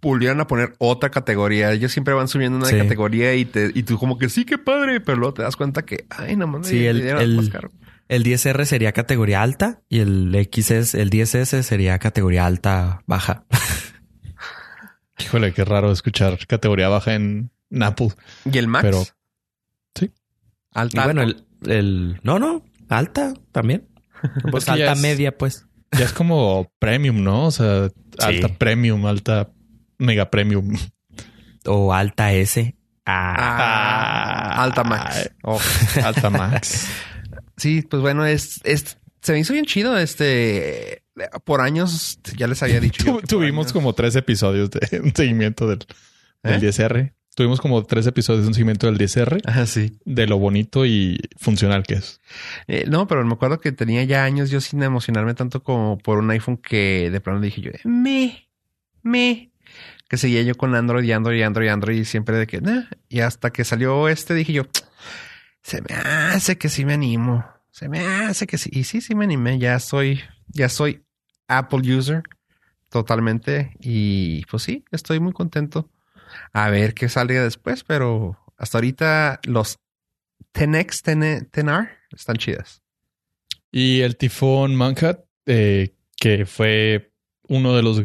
volvieron a poner otra categoría. Ellos siempre van subiendo una categoría y te, y tú como que sí, qué padre, pero luego te das cuenta que, ay, no mames, sí, el, el, el 10R sería categoría alta y el XS, el 10S sería categoría alta baja. Híjole, qué raro escuchar categoría baja en Apple. ¿Y el Max? Pero sí. Alta. Y bueno, el, el, no, no, alta también. Pues alta media, pues. Ya es como premium, ¿no? O sea, alta premium, alta mega premium. O alta S. Ah, alta max. Oh, alta max. sí, pues bueno, es, es, se me hizo bien chido. Este, por años, ya les había dicho. tuvimos como tres episodios de un seguimiento del, del 10R. Tuvimos como tres episodios de un seguimiento del 10R. Ajá, sí. De lo bonito y funcional que es. Eh, no, pero me acuerdo que tenía ya años yo sin emocionarme tanto como por un iPhone que de pronto dije yo, me, me. Que seguía yo con Android y Android y Android y Android y siempre de que, nah. Y hasta que salió este dije yo, se me hace que sí me animo. Se me hace que sí. Y sí, sí me animé. Ya soy, ya soy Apple user totalmente. Y pues sí, estoy muy contento a ver qué salga después, pero hasta ahorita los 10X, 10R están chidas. Y el tifón Manhat, eh, que fue uno de los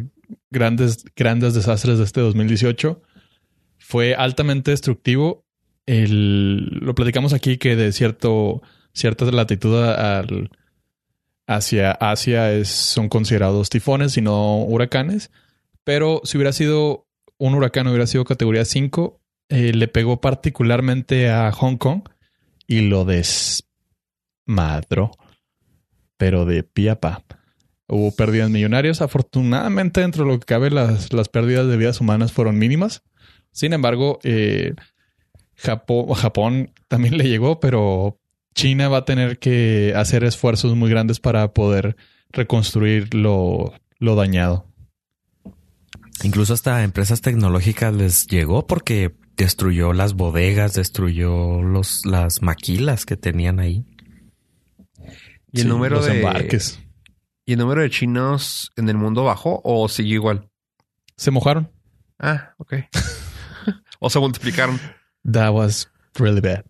grandes, grandes desastres de este 2018, fue altamente destructivo. lo platicamos aquí que de cierto, cierta latitud hacia Asia son considerados tifones y no huracanes. Pero si hubiera sido un huracán hubiera sido categoría 5, eh, le pegó particularmente a Hong Kong y lo desmadró, pero de pie a pa. Hubo pérdidas millonarias. Afortunadamente, dentro de lo que cabe, las, las pérdidas de vidas humanas fueron mínimas. Sin embargo, eh, Japón, Japón también le llegó, pero China va a tener que hacer esfuerzos muy grandes para poder reconstruir lo, lo dañado. Incluso hasta empresas tecnológicas les llegó porque destruyó las bodegas, destruyó los, las maquilas que tenían ahí. Y el número de embarques. ¿Y el número de chinos en el mundo bajó o siguió igual? Se mojaron. Ah, ok. o se multiplicaron. That was really bad.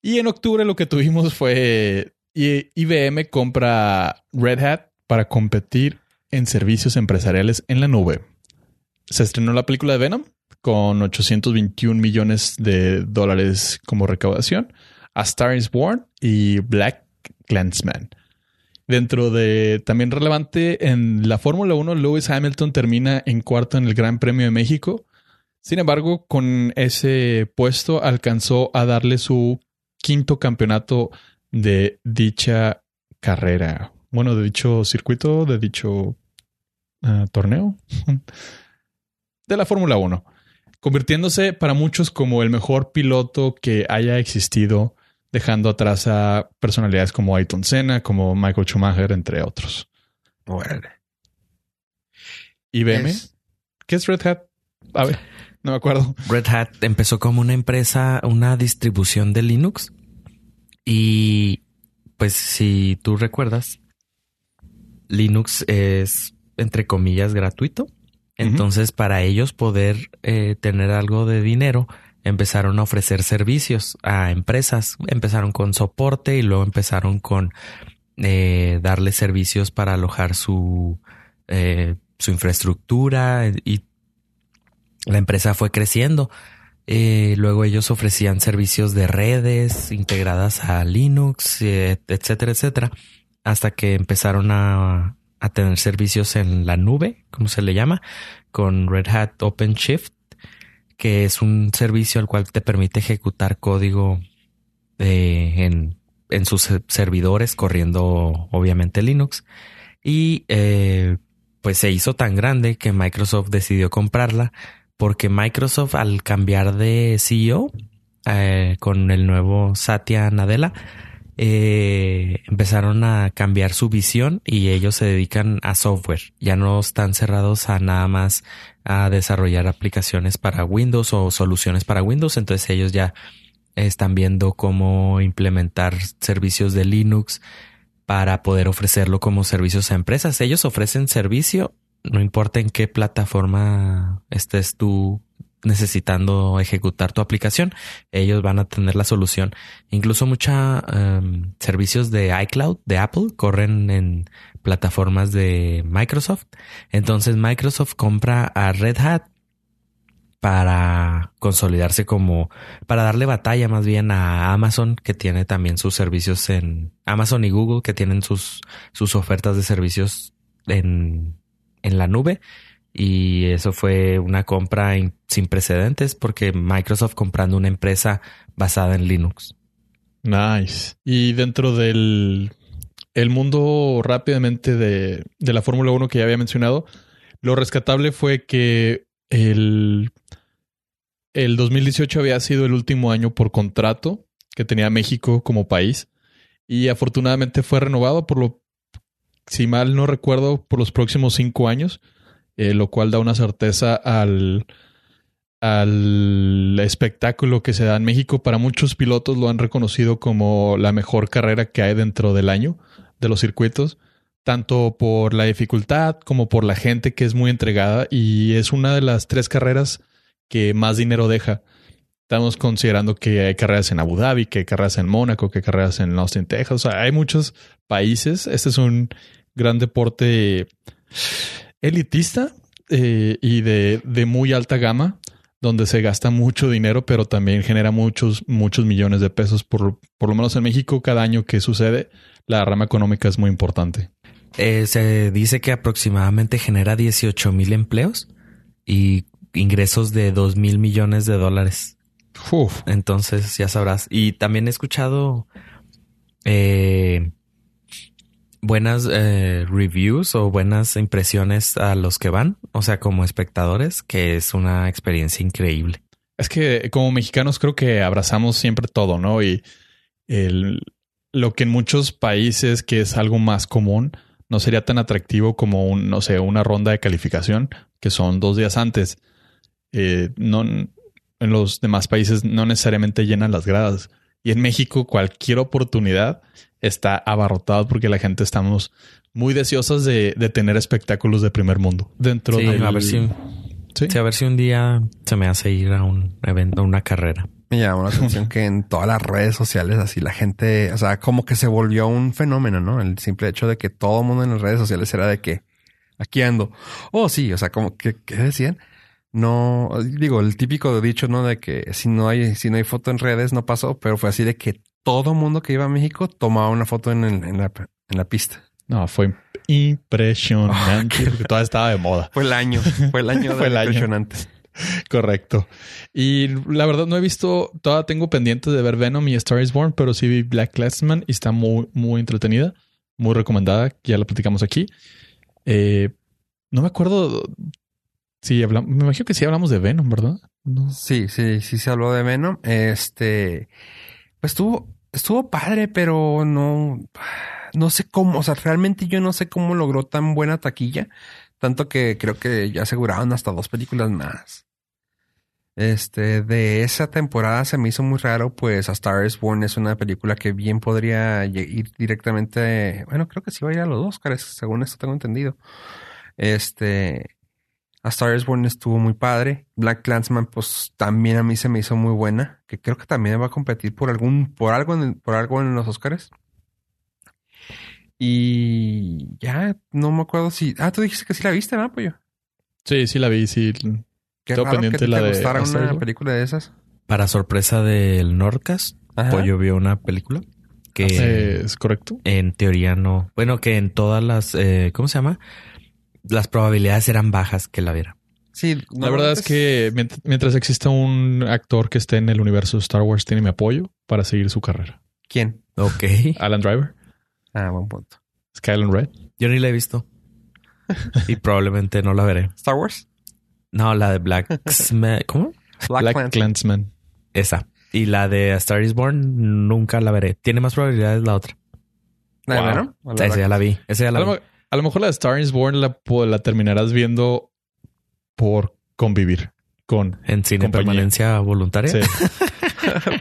Y en octubre lo que tuvimos fue IBM compra Red Hat para competir en servicios empresariales en la nube se estrenó la película de Venom con 821 millones de dólares como recaudación. A Star is Born y Black Clansman. Dentro de también relevante en la Fórmula 1, Lewis Hamilton termina en cuarto en el Gran Premio de México. Sin embargo, con ese puesto alcanzó a darle su quinto campeonato de dicha carrera. Bueno, de dicho circuito, de dicho ah, torneo. de la Fórmula 1, convirtiéndose para muchos como el mejor piloto que haya existido, dejando atrás a personalidades como Ayrton Senna, como Michael Schumacher, entre otros. Bueno. IBM. ¿Qué es Red Hat? A ver, no me acuerdo. Red Hat empezó como una empresa, una distribución de Linux. Y pues si tú recuerdas, Linux es entre comillas gratuito. Entonces, para ellos poder eh, tener algo de dinero, empezaron a ofrecer servicios a empresas. Empezaron con soporte y luego empezaron con eh, darle servicios para alojar su, eh, su infraestructura y la empresa fue creciendo. luego ellos ofrecían servicios de redes integradas a Linux, etcétera, etcétera, hasta que empezaron a, a tener servicios en la nube, como se le llama, con Red Hat OpenShift, que es un servicio al cual te permite ejecutar código eh, en, en, sus servidores corriendo obviamente Linux. Y eh, pues se hizo tan grande que Microsoft decidió comprarla porque Microsoft al cambiar de CEO eh, con el nuevo Satya Nadella, eh, empezaron a cambiar su visión y ellos se dedican a software. Ya no están cerrados a nada más a desarrollar aplicaciones para Windows o soluciones para Windows. Entonces ellos ya están viendo cómo implementar servicios de Linux para poder ofrecerlo como servicios a empresas. Ellos ofrecen servicio, no importa en qué plataforma estés tú necesitando ejecutar tu aplicación, ellos van a tener la solución. Incluso muchos em, servicios de iCloud, de Apple, corren en plataformas de Microsoft. Entonces Microsoft compra a Red Hat para consolidarse como, para darle batalla más bien a Amazon, que tiene también sus servicios en Amazon y Google, que tienen sus, sus ofertas de servicios en, en la nube y eso fue una compra sin precedentes porque Microsoft comprando una empresa basada en Linux. Nice. Y dentro del el mundo rápidamente de, de la Fórmula 1 que ya había mencionado, lo rescatable fue que el, el 2018 había sido el último año por contrato que tenía México como país y afortunadamente fue renovado por lo, si mal no recuerdo, por los próximos cinco años eh, lo cual da una certeza al, al espectáculo que se da en México. Para muchos pilotos lo han reconocido como la mejor carrera que hay dentro del año de los circuitos, tanto por la dificultad como por la gente que es muy entregada y es una de las tres carreras que más dinero deja. Estamos considerando que hay carreras en Abu Dhabi, que hay carreras en Mónaco, que hay carreras en Austin, Texas. O sea, hay muchos países. Este es un gran deporte elitista eh, y de, de, muy alta gama, donde se gasta mucho dinero, pero también genera muchos, muchos millones de pesos. Por, por lo menos en México, cada año que sucede, la rama económica es muy importante. Eh, se dice que aproximadamente genera 18 mil empleos y ingresos de 2 mil millones de dólares. Entonces, ya sabrás. Y también he escuchado eh, buenas eh, reviews o buenas impresiones a los que van, o sea, como espectadores, que es una experiencia increíble. Es que como mexicanos creo que abrazamos siempre todo, ¿no? Y el, lo que en muchos países, que es algo más común, no sería tan atractivo como un, no sé, una ronda de calificación, que son dos días antes. Eh, no, en los demás países no necesariamente llenan las gradas. Y en México, cualquier oportunidad está abarrotado porque la gente estamos muy deseosas de, tener espectáculos de primer mundo dentro de a ver si a ver si un día se me hace ir a un evento, a una carrera. Me llama la atención que en todas las redes sociales así la gente, o sea, como que se volvió un fenómeno, ¿no? El simple hecho de que todo el mundo en las redes sociales era de que aquí ando. Oh, sí, o sea, como que ¿qué decían? No, digo, el típico dicho, ¿no? De que si no hay, si no hay foto en redes no pasó, pero fue así de que todo mundo que iba a México tomaba una foto en, la, pista. No, fue impresionante porque todavía estaba de moda. Fue el año, fue el año fue el impresionante. Correcto. Y la verdad no he visto, todavía tengo pendientes de ver Venom y Star is Born, pero sí vi Black Classman y está muy, muy entretenida, muy recomendada, ya la platicamos aquí. Eh, no me acuerdo hablamos, me imagino que sí hablamos de Venom, ¿verdad? Sí, sí, sí se habló de Venom. Este, pues estuvo, estuvo padre, pero no, no sé cómo, o sea, realmente yo no sé cómo logró tan buena taquilla, tanto que creo que ya aseguraron hasta dos películas más. Este, de esa temporada se me hizo muy raro, pues A Star is Born es una película que bien podría ir directamente, bueno, creo que sí va a ir a los Oscars, según esto tengo entendido. Este, a Star is Born estuvo muy padre. Black Clansman, pues también a mí se me hizo muy buena. Que creo que también va a competir por algún, por algo en, por algo en los Oscars. Y ya no me acuerdo si. Ah, tú dijiste que sí la viste, ¿no, Pollo? Sí, sí la vi, sí. Qué raro pendiente que te la gustara una película de esas. Para sorpresa del Nordcast, Pollo vio una película que eh, es correcto. En teoría no. Bueno, que en todas las, eh, ¿cómo se llama? Las probabilidades eran bajas que la viera. Sí, la verdad es que mientras exista un actor que esté en el universo de Star Wars, tiene mi apoyo para seguir su carrera. ¿Quién? Ok. Alan Driver. Ah, buen punto. Skyland Red. Yo ni la he visto. y probablemente no la veré. ¿Star Wars? No, la de Black... ¿Cómo? Black, Black Clansman. Esa. Y la de A Star is Born nunca la veré. Tiene más probabilidades la otra. Wow. bueno, a la Esa ya la vi. Esa ya la vi. A lo mejor la de Star is Born la, terminarás viendo por convivir con. En cine compañía. permanencia voluntaria. Sí.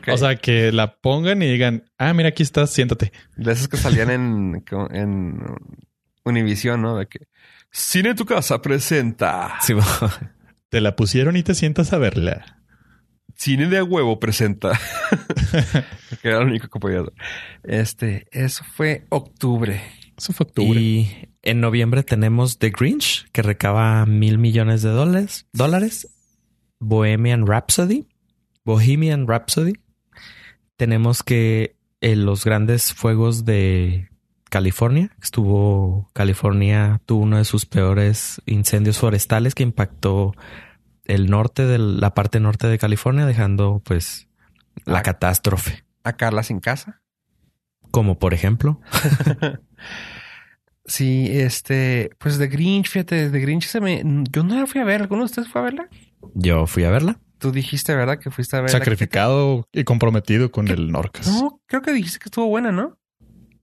O sea, que la pongan y digan, ah, mira, aquí estás, siéntate. De esas que salían en, en Univision, ¿no? De que Cine en tu casa presenta. Sí, Te la pusieron y te sientas a verla. Cine de a huevo presenta. que era lo único que podía hacer. Este, eso fue octubre. Eso fue octubre. Y en noviembre tenemos The Grinch, que recaba mil millones de dólares. dólares. Bohemian Rhapsody. Bohemian Rhapsody. Tenemos que en los grandes fuegos de California, estuvo California, tuvo uno de sus peores incendios forestales que impactó el norte de la parte norte de California, dejando pues la Ah. catástrofe. A Carla sin casa. Como por ejemplo, Sí, este, pues de Grinch, fíjate, de Grinch se me. Yo no la fui a ver. ¿Alguno de ustedes fue a verla? yo fui a verla. Tú dijiste, ¿verdad? Que fuiste a verla. Sacrificado y comprometido con el Norcas. No, creo que dijiste que estuvo buena, ¿no?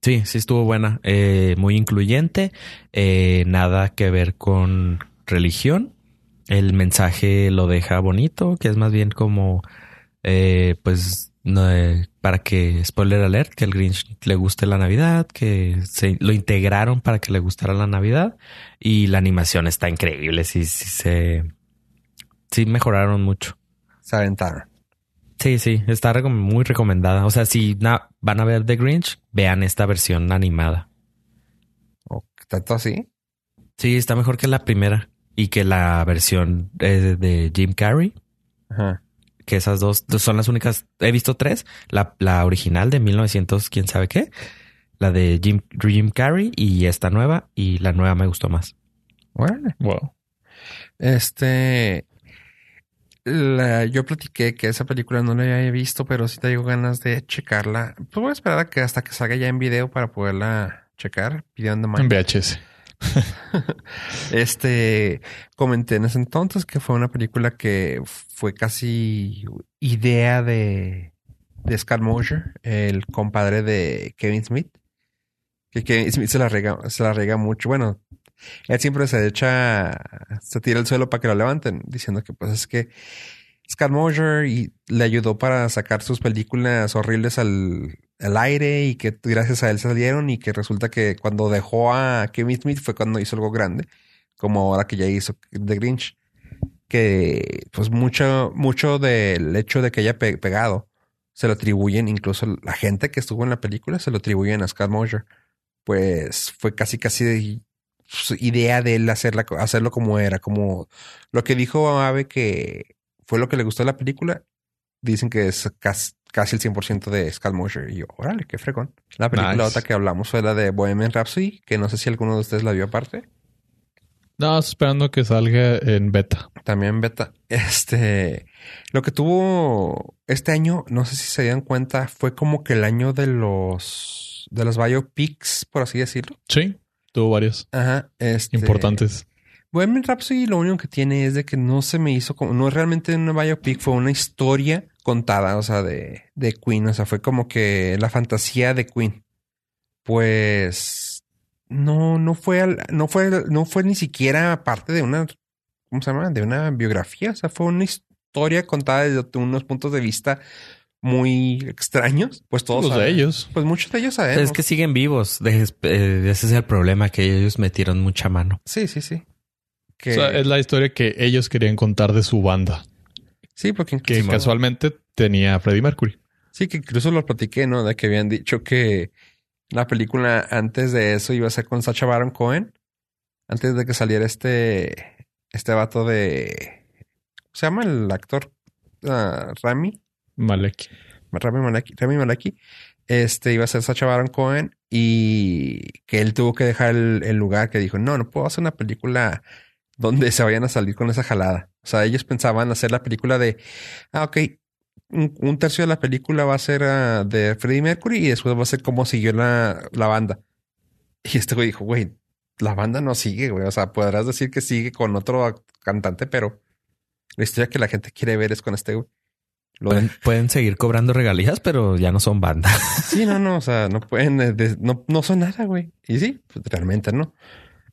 Sí, sí estuvo buena, eh, muy incluyente, eh, nada que ver con religión. El mensaje lo deja bonito, que es más bien como, eh, pues, no, eh, para que, spoiler alert, que el Grinch le guste la Navidad, que se lo integraron para que le gustara la Navidad y la animación está increíble, sí, sí se, sí mejoraron mucho. Se aventaron. Sí, sí, está recom- muy recomendada. O sea, si van a ver The Grinch, vean esta versión animada. ¿O tanto así? Sí, está mejor que la primera y que la versión eh, de Jim Carrey, Ajá. Que esas dos son las únicas. He visto tres: la, la original de 1900, quién sabe qué, la de Jim, Jim Carrey y esta nueva. Y la nueva me gustó más. Órale. Wow. Este. la- yo platiqué que esa película no la había visto, pero sí tengo ganas de checarla. Pues voy a esperar a que hasta que salga ya en video para poderla checar. Demand. En VHS. Este, comenté en ese entonces que fue una película que fue casi idea de, de Scott Mosier, el compadre de Kevin Smith. Que Kevin Smith se la rega, se la rega mucho. Bueno, él siempre se echa, se tira al suelo para que lo levanten, diciendo que pues es que Scott Mosier y le ayudó para sacar sus películas horribles al, al aire y que gracias a él salieron y que resulta que cuando dejó a Kevin Smith fue cuando hizo algo grande, como ahora que ya hizo The Grinch, que pues mucho, mucho del hecho de que haya pe- pegado se lo atribuyen, incluso la gente que estuvo en la película se lo atribuyen a Scott Mosier. Pues fue casi casi de su idea de él hacerla, hacerlo como era, como lo que dijo Ave que fue lo que le gustó de la película. Dicen que es casi, casi el 100% de Mosier. Y yo, órale, qué fregón. La película Nice. otra que hablamos fue la de Bohemian Rhapsody, que no sé si alguno de ustedes la vio aparte. No, esperando que salga en beta. También beta. Este, lo que tuvo este año, no sé si se dieron cuenta, fue como que el año de los de los biopics, por así decirlo. Sí, tuvo varios Ajá. Este, importantes. Bohemian Rhapsody lo único que tiene es de que no se me hizo como, no es realmente una biopic, fue una historia contada, o sea, de, de Queen, o sea, fue como que la fantasía de Queen. Pues no, no fue, al- no fue, no fue ni siquiera parte de una, ¿cómo se llama? De una biografía, o sea, fue una historia contada desde unos puntos de vista muy extraños. Pues todos Los de ellos. Pues muchos de ellos sabemos. Es que siguen vivos. De- eh, ese es el problema, que ellos metieron mucha mano. Sí, sí, sí. Que, O sea, es la historia que ellos querían contar de su banda, sí, porque que incluso- casualmente tenía a Freddie Mercury. Sí, que incluso lo platiqué, ¿no? De que habían dicho que la película antes de eso iba a ser con Sacha Baron Cohen. Antes de que saliera este, este vato de... ¿Cómo se llama el actor? Ah, Rami. Malek. Rami Maleki. Rami Maleki. Este iba a ser Sacha Baron Cohen y que él tuvo que dejar el, el lugar que dijo, no, no puedo hacer una película donde se vayan a salir con esa jalada. O sea, ellos pensaban hacer la película de, ah, ok, un, un tercio de la película va a ser ah, de Freddie Mercury y después va a ser cómo siguió la, la banda. Y este güey dijo, güey, la banda no sigue, güey. O sea, podrás decir que sigue con otro cantante, pero la historia que la gente quiere ver es con este güey. Lo Pueden, pueden seguir cobrando regalías, pero ya no son banda. Sí, no, no, o sea, no pueden, eh, no, no son nada, güey. Y sí, pues realmente no.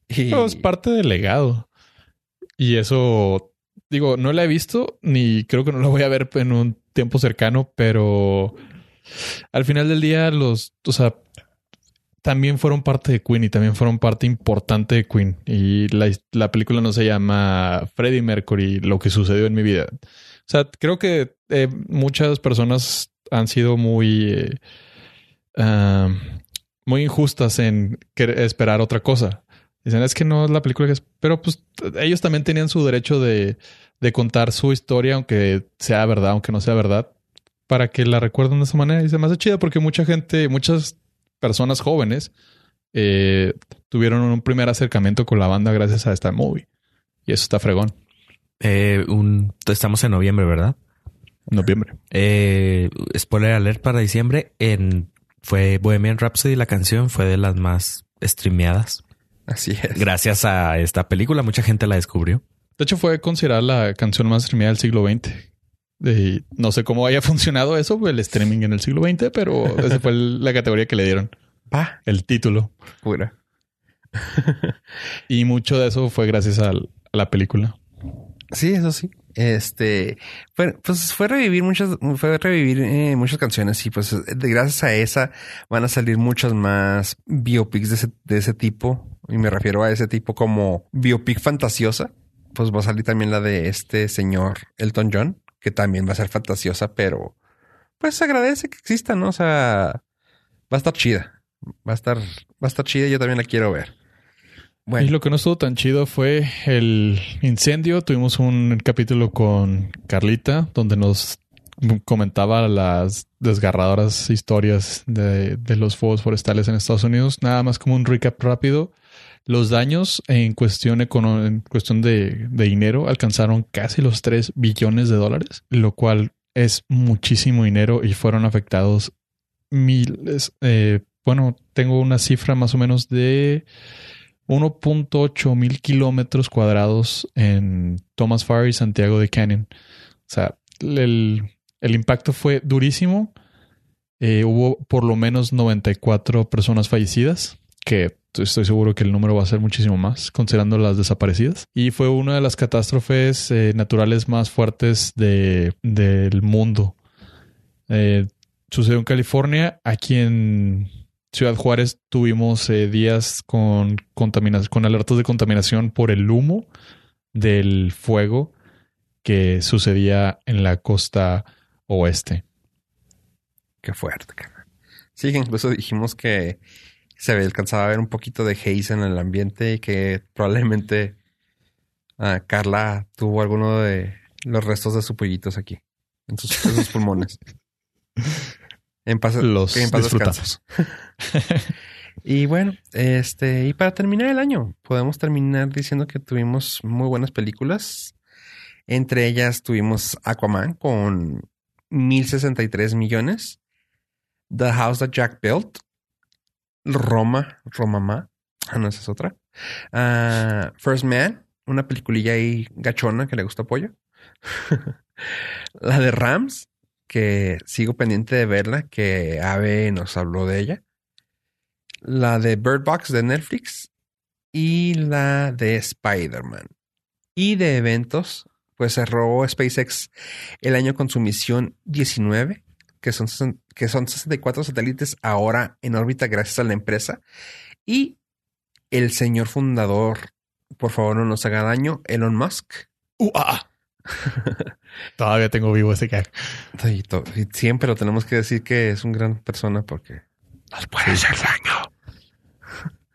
Y Pero es parte del legado. Y eso, digo, no la he visto ni creo que no la voy a ver en un tiempo cercano, pero al final del día los, o sea, también fueron parte de Queen y también fueron parte importante de Queen. Y la, la película no se llama Freddie Mercury, lo que sucedió en mi vida. O sea, creo que eh, muchas personas han sido muy... eh, ah, muy injustas en esperar otra cosa. Dicen, es que no es la película que es. Pero pues ellos también tenían su derecho de, de contar su historia, aunque sea verdad, aunque no sea verdad, para que la recuerden de esa manera. Y se me hace chida porque mucha gente, muchas personas jóvenes eh, tuvieron un primer acercamiento con la banda gracias a esta movie. Y eso está fregón. Eh, un, estamos en noviembre, ¿verdad? Noviembre. Eh, spoiler alert para diciembre. En, fue Bohemian Rhapsody, la canción fue de las más streameadas. Así es. Gracias a esta película, mucha gente la descubrió. De hecho, fue considerada la canción más streameada del siglo XX. Y no sé cómo haya funcionado eso, el streaming en el siglo XX, pero esa fue la categoría que le dieron, Pa, el título. pura. Y mucho de eso fue gracias a la película. Sí, eso sí. Este, fue, pues fue revivir muchas, fue revivir eh, muchas canciones y pues de- gracias a esa van a salir muchas más biopics de ese, de ese tipo. Y me refiero a ese tipo como biopic fantasiosa. Pues va a salir también la de este señor Elton John, que también va a ser fantasiosa, pero pues se agradece que exista, ¿no? O sea, va a estar chida. Va a estar, va a estar chida y yo también la quiero ver. Bueno. Y lo que no estuvo tan chido fue el incendio. Tuvimos un capítulo con Carlita donde nos comentaba las desgarradoras historias de, de los fuegos forestales en Estados Unidos. Nada más como un recap rápido. Los daños en cuestión, de dinero alcanzaron casi los 3 billones de dólares, lo cual es muchísimo dinero y fueron afectados miles. eh, bueno, tengo una cifra más o menos de 1.8 mil kilómetros cuadrados en Thomas Fire y Santiago de Canyon. O sea, el, el impacto fue durísimo. Eh, hubo por lo menos 94 personas fallecidas, que estoy seguro que el número va a ser muchísimo más, considerando las desaparecidas. Y fue una de las catástrofes eh, naturales más fuertes de, del mundo. Eh, sucedió en California, aquí en Ciudad Juárez tuvimos eh, días con, con alertas de contaminación por el humo del fuego que sucedía en la costa oeste. Qué fuerte. Sí, incluso dijimos que se alcanzaba a ver un poquito de haze en el ambiente y que probablemente ah, Carla tuvo alguno de los restos de sus pollitos aquí, en sus, en sus pulmones. En paz, Los en paz disfrutamos. Y bueno, este, y para terminar el año, podemos terminar diciendo que tuvimos muy buenas películas. Entre ellas tuvimos Aquaman con 1063 millones. The House That Jack Built. Roma, Romama. Ah, no, esa es otra. Ah, First Man, una peliculilla ahí gachona que le gusta pollo. La de Rams, que sigo pendiente de verla, que Ave nos habló de ella. La de Bird Box de Netflix y la de Spider-Man. Y de eventos, pues cerró SpaceX el año con su misión 19, que son, que son 64 satélites ahora en órbita gracias a la empresa. Y el señor fundador, por favor no nos haga daño, Elon Musk. Uh, ah. Todavía tengo vivo ese. Y, y siempre lo tenemos que decir que es una gran persona porque nos puede hacer daño.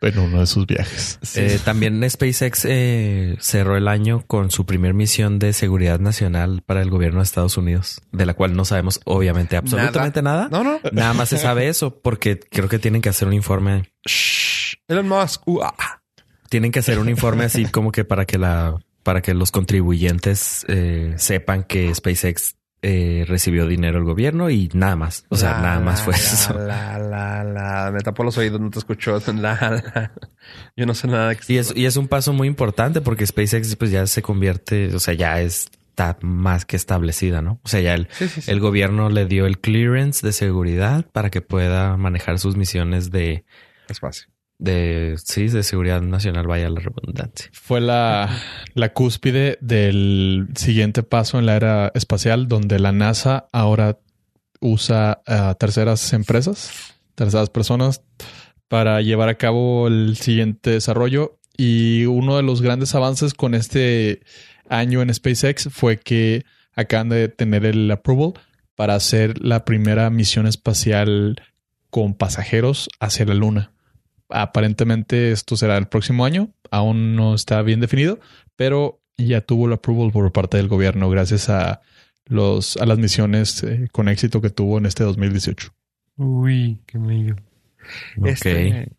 En uno de sus viajes. Eh, también SpaceX eh, cerró el año con su primer misión de seguridad nacional para el gobierno de Estados Unidos, de la cual no sabemos obviamente absolutamente nada. No, no. Nada más se sabe eso porque creo que tienen que hacer un informe. Shh. Elon Musk. Uh, ah, ah. Tienen que hacer un informe así como que para que la para que los contribuyentes eh, sepan que SpaceX eh, recibió dinero del gobierno y nada más. O sea, La, nada más fue la, eso. La, la, la. Me tapó los oídos, no te escuchó. La, la. Yo no sé nada que Y es, y es un paso muy importante porque SpaceX pues ya se convierte, o sea, ya es está más que establecida, ¿no? O sea, ya el, Sí, sí, sí. el gobierno le dio el clearance de seguridad para que pueda manejar sus misiones de, Espacio. De, sí, de seguridad nacional, vaya la redundancia. Fue la, la cúspide del siguiente paso en la era espacial, donde la NASA ahora usa a terceras empresas, terceras personas, para llevar a cabo el siguiente desarrollo. Y uno de los grandes avances con este año en SpaceX fue que acaban de tener el approval para hacer la primera misión espacial con pasajeros hacia la Luna. Aparentemente esto será el próximo año, aún no está bien definido, pero ya tuvo el approval por parte del gobierno gracias a los a las misiones eh, con éxito que tuvo en este 2018. Uy, qué medio. Ok. Este,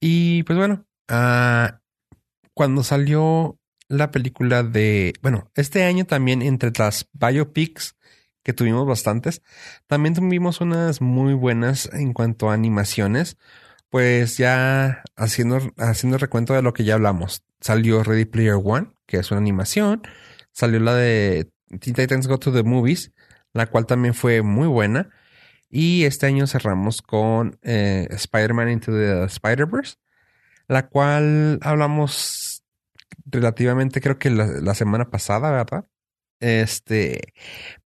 y pues bueno, ah, cuando salió la película de, bueno, este año también entre las biopics que tuvimos bastantes, también tuvimos unas muy buenas en cuanto a animaciones, pues ya haciendo, haciendo recuento de lo que ya hablamos. Salió Ready Player One, que es una animación, salió la de Teen Titans Go to the Movies, la cual también fue muy buena. Y este año cerramos con eh, Spider-Man Into the Spider-Verse, la cual hablamos relativamente, creo que la, la semana pasada, ¿verdad? Este,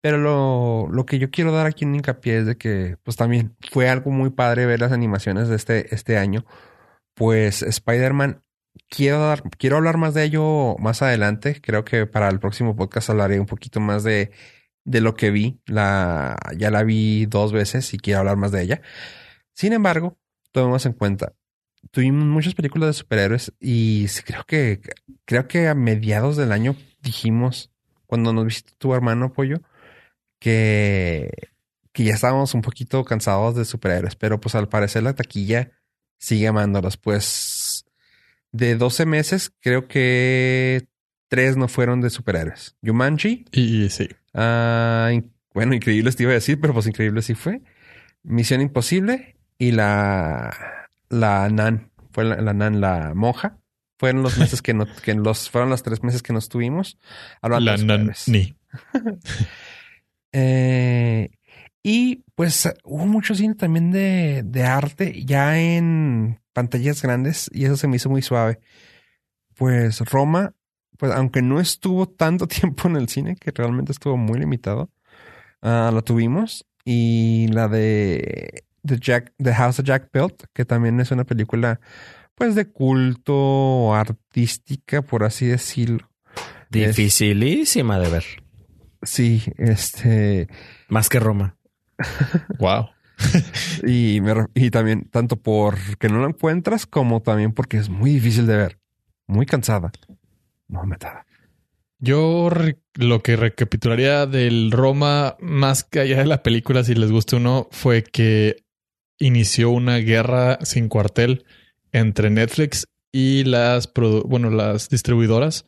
pero lo, lo que yo quiero dar aquí en hincapié es de que, pues también fue algo muy padre ver las animaciones de este, este año. Pues Spider-Man, quiero quiero hablar más de ello más adelante. Creo que para el próximo podcast hablaré un poquito más de, de lo que vi. La, ya la vi dos veces y quiero hablar más de ella. Sin embargo, tomemos en cuenta, tuvimos muchas películas de superhéroes y creo que, creo que a mediados del año dijimos, cuando nos visitó tu hermano Pollo, que, que ya estábamos un poquito cansados de superhéroes, pero pues al parecer la taquilla sigue amándolos. Pues de 12 meses, creo que tres no fueron de superhéroes. Jumanji, Y, sí, Ah, bueno, increíble te iba a decir, pero pues increíble sí fue. Misión Imposible y la la Nan, fue la, la Nan, la monja. Fueron los meses que no, que los, fueron los tres meses que nos tuvimos. hablando la de. Nani. Eh, y pues hubo mucho cine también de, de arte ya en pantallas grandes y eso se me hizo muy suave. Pues Roma, pues aunque no estuvo tanto tiempo en el cine, que realmente estuvo muy limitado, ah, lo tuvimos. Y la de The, Jack, The House of Jack Built, que también es una película pues de culto artística, por así decirlo. Dificilísima de ver. Sí, este... Más que Roma. Wow. Y, me y también, tanto porque no la encuentras, como también porque es muy difícil de ver. Muy cansada. No metada. Yo re- lo que recapitularía del Roma, más que allá de la película, si les gusta uno, fue que inició una guerra sin cuartel entre Netflix y las, bueno, las distribuidoras,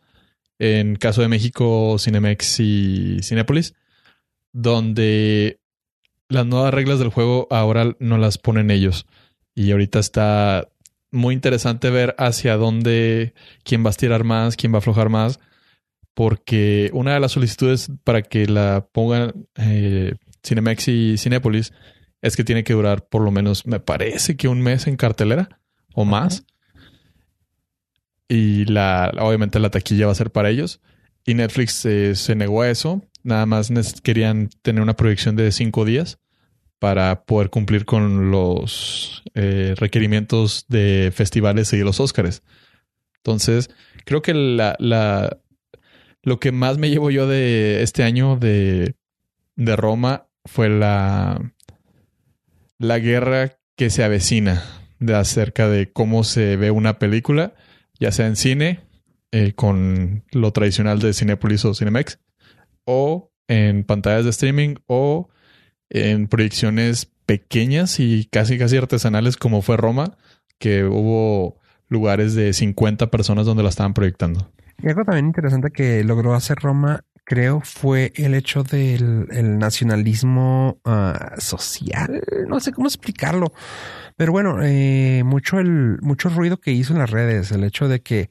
en caso de México, Cinemex y Cinépolis, donde las nuevas reglas del juego ahora no las ponen ellos. Y ahorita está muy interesante ver hacia dónde, quién va a estirar más, quién va a aflojar más porque una de las solicitudes para que la pongan eh, Cinemex y Cinépolis es que tiene que durar por lo menos, me parece que un mes en cartelera o más. Y la, obviamente la taquilla va a ser para ellos. Y Netflix eh, se negó a eso. Nada más querían tener una proyección de cinco días para poder cumplir con los eh, requerimientos de festivales y los Óscares. Entonces, creo que la, la, lo que más me llevo yo de este año de, de Roma fue la, la guerra que se avecina de acerca de cómo se ve una película, ya sea en cine, eh, con lo tradicional de Cinepolis o Cinemex, o en pantallas de streaming, o en proyecciones pequeñas y casi casi artesanales como fue Roma, que hubo lugares de 50 personas donde la estaban proyectando. Y algo también interesante que logró hacer Roma, creo, fue el hecho del el nacionalismo ah, social. No sé cómo explicarlo. Pero bueno, eh, mucho el, mucho ruido que hizo en las redes. El hecho de que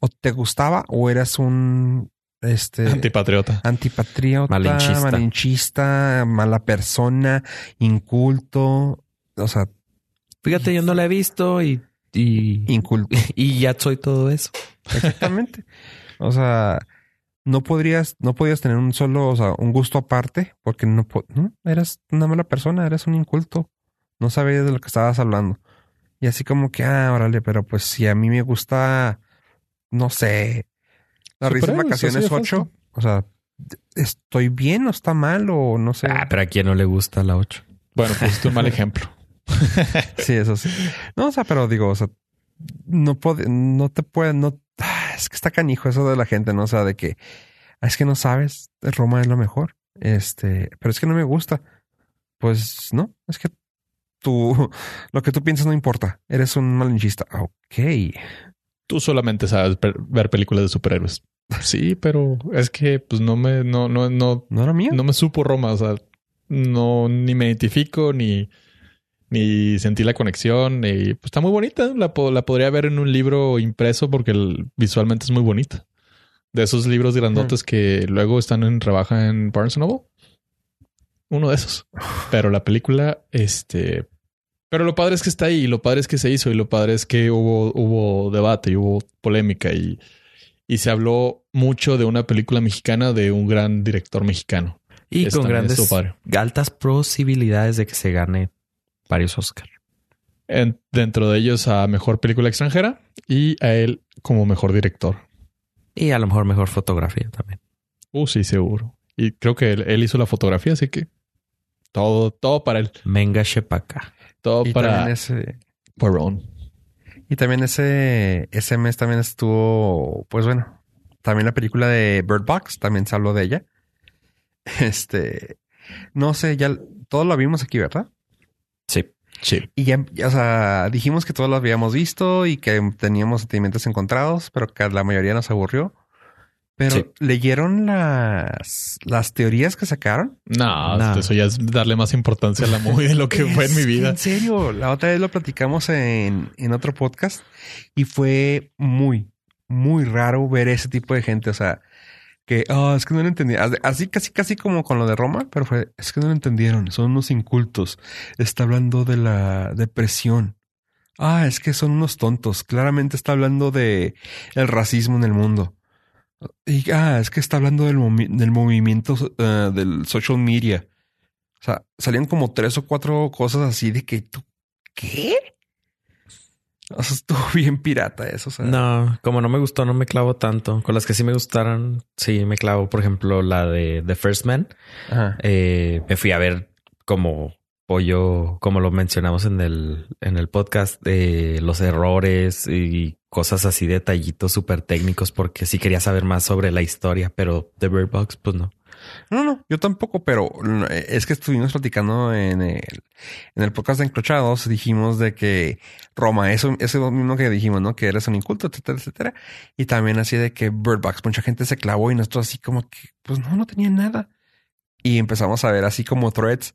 o te gustaba o eras un este Antipatriota. antipatriota, Malinchista. malinchista, mala persona, inculto, o sea, Fíjate, yo no la he visto y, y, inculto. y ya soy todo eso. Exactamente. o sea, no podrías, no podías tener un solo, o sea, un gusto aparte, porque no, no, eras una mala persona, eras un inculto. No sabías de lo que estabas hablando. Y así como que, ah, órale, pero pues si a mí me gusta, no sé, la risa en vacaciones así de 8, fácil. o sea, ¿estoy bien o está mal o no sé? Ah, pero a quién no le gusta la 8. Bueno, pues es un mal ejemplo. Sí, eso sí. No, o sea, pero digo, o sea, no puede, no te puede, no, es que está canijo eso de la gente, ¿no? O sea, de que ah, es que no sabes, Roma es lo mejor. Este, pero es que no me gusta. Pues no, es que tú, lo que tú piensas no importa. Eres un malinchista. Ok. Tú solamente sabes ver películas de superhéroes. Sí, pero es que pues no me, no, no, no, No era mío. no me supo Roma. O sea, no, ni me identifico, ni, ni sentí la conexión. Y pues está muy bonita. La, la podría ver en un libro impreso porque el- visualmente es muy bonita. De esos libros grandotes que luego están en rebaja en Barnes Noble. Uno de esos. Pero la película, este. Pero lo padre es que está ahí, y lo padre es que se hizo, y lo padre es que hubo, hubo debate y hubo polémica, y, y se habló mucho de una película mexicana de un gran director mexicano. Y con grandes, altas posibilidades de que se gane varios Oscar. En- dentro de ellos a mejor película extranjera y a él como mejor director. Y a lo mejor mejor fotografía también. Uh, sí, seguro. Y creo que él, él hizo la fotografía, así que todo, todo para él. Venga, Shepaka. Todo Y para también ese, Cuarón. y también ese, ese mes también estuvo, pues bueno, también la película de Bird Box, también se habló de ella. Este, no sé, ya todos la vimos aquí, ¿verdad? Sí. Sí. Y ya, ya, o sea, dijimos que todos lo habíamos visto y que teníamos sentimientos encontrados, pero que la mayoría nos aburrió. Pero Sí. leyeron las, las teorías que sacaron. No, No. eso ya es darle más importancia a la movie de lo que fue en mi vida. En serio, la otra vez lo platicamos en, en otro podcast y fue muy, muy raro ver ese tipo de gente. O sea, que, ah, es que no lo entendí. Así casi, casi como con lo de Roma, pero fue, es que no lo entendieron. Son unos incultos. Está hablando de la depresión. Ah, es que son unos tontos. Claramente está hablando de el racismo en el mundo. Y, ah, es que está hablando del, del movimiento eh, del social media. O sea, salían como tres o cuatro cosas así de que tú, ¿qué? O sea, estuvo bien pirata eso. O sea, No, como no me gustó, no me clavo tanto. Con las que sí me gustaron, sí me clavo. Por ejemplo, la de The First Man. Ajá. Eh, me fui a ver como pollo, como lo mencionamos en el, en el podcast, de los errores y cosas así, detallitos súper técnicos, porque sí quería saber más sobre la historia, pero The Bird Box, pues no. No, no, yo tampoco, pero mm, es que estuvimos platicando en el, en el podcast de Encrochados, dijimos de que Roma, eso, eso mismo que dijimos, ¿no? Que eres un inculto, etcétera, etcétera. Y también así de que Bird Box, mucha gente se clavó y nosotros así como que, pues no, no tenía nada. Y empezamos a ver así como threads.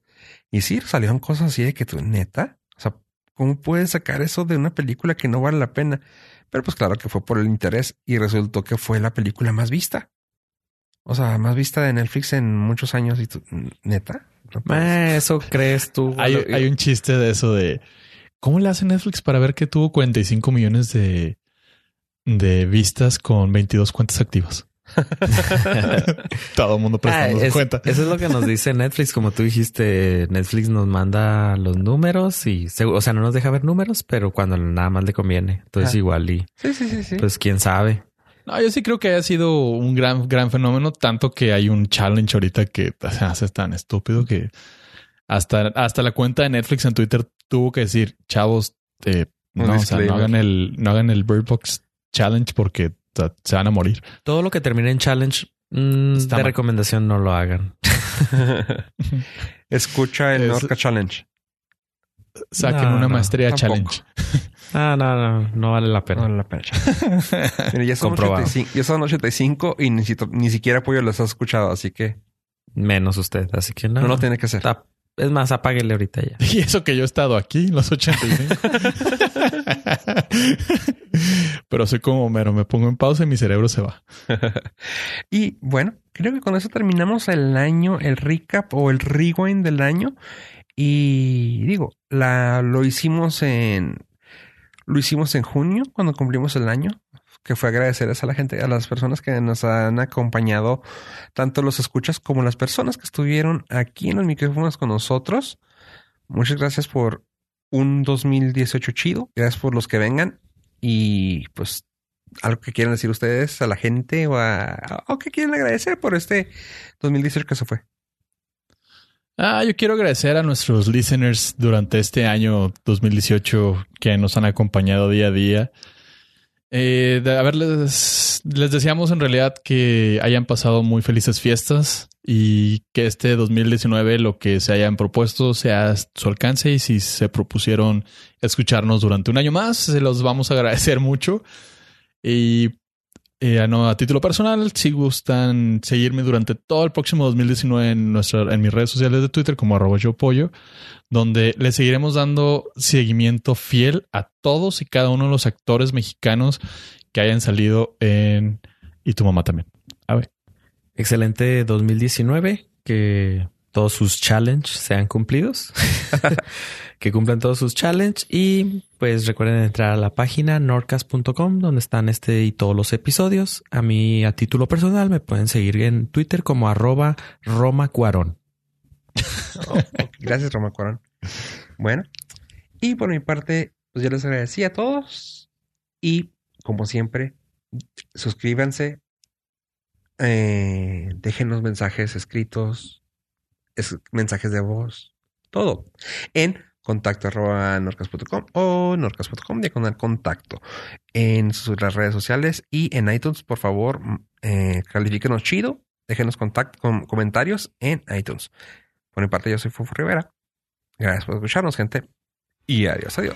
Y sí, salieron cosas así de que tú, neta, o sea, ¿cómo puedes sacar eso de una película que no vale la pena? Pero pues claro que fue por el interés y resultó que fue la película más vista. O sea, más vista de Netflix en muchos años y tú, neta. No puedes. Eh, eso crees tú. Hay, un chiste de eso de cómo le hace Netflix para ver que tuvo 45 millones de, de vistas con 22 cuentas activas. Todo el mundo Ah, prestando es- cuenta. Eso es lo que nos dice Netflix. Como tú dijiste, Netflix nos manda los números y, o sea, no nos deja ver números, pero cuando nada más le conviene. Entonces, Ajá. igual y Sí, sí, sí, sí. pues quién sabe. No, yo sí creo que haya sido un gran, gran fenómeno, tanto que hay un challenge ahorita que se hace tan estúpido que hasta, hasta la cuenta de Netflix en Twitter tuvo que decir, chavos, eh, no, o sea, no disclaimer. hagan el, no hagan el Bird Box Challenge porque o sea, se van a morir. Todo lo que termine en challenge mm, Está de mal. recomendación no lo hagan. Escucha el Es- Norca Challenge. Saquen No, una no, maestría tampoco. challenge. Ah, no, no, no vale la No pena. vale la pena. Mira, ya son, Comprobado. 85, ya son 85 y ni, si- ni siquiera Pollo los ha escuchado, así que Menos usted. Así que no. no, lo tiene que hacer. Es más, apáguele ahorita ya. Y eso que yo he estado aquí, los 85. Pero soy como Homero, me pongo en pausa y mi cerebro se va. y bueno, creo que con eso terminamos el año, el recap o el rewind del año. Y digo, la, lo hicimos en. Lo hicimos en junio, cuando cumplimos el año. Que fue agradecerles a la gente, a las personas que nos han acompañado, tanto los escuchas como las personas que estuvieron aquí en los micrófonos con nosotros. Muchas gracias por un 2018 chido. Gracias por los que vengan. Y pues algo que quieran decir ustedes a la gente o, a, o que quieren agradecer por este 2018 que se fue. Ah, yo quiero agradecer a nuestros listeners durante este año 2018 que nos han acompañado día a día. Eh, a ver, les, les, deseamos en realidad que hayan pasado muy felices fiestas y que este 2019 lo que se hayan propuesto sea su alcance y si se propusieron escucharnos durante un año más, se los vamos a agradecer mucho. Y eh, a título personal, si gustan seguirme durante todo el próximo 2019 en, nuestra, en mis redes sociales de Twitter como arroba yo donde le seguiremos dando seguimiento fiel a todos y cada uno de los actores mexicanos que hayan salido en Y tu mamá también. A ver. Excelente 2019, que todos sus challenges sean cumplidos. que cumplan todos sus challenges y pues recuerden entrar a la página norcas.com donde están este y todos los episodios. A mí a título personal me pueden seguir en Twitter como arroba romacuarón. gracias Roma Cuarón. Bueno, y por mi parte, pues ya les agradecí a todos y como siempre, suscríbanse, eh, déjenos mensajes escritos, mensajes de voz, todo en contacto arroba norcas.com o norcas.com diagonal contacto en sus, las redes sociales y en iTunes, por favor, eh, califíquenos chido, déjenos contacto, con, comentarios en iTunes. Por mi parte, yo soy Fufu Rivera. Gracias por escucharnos, gente. Y adiós, adiós.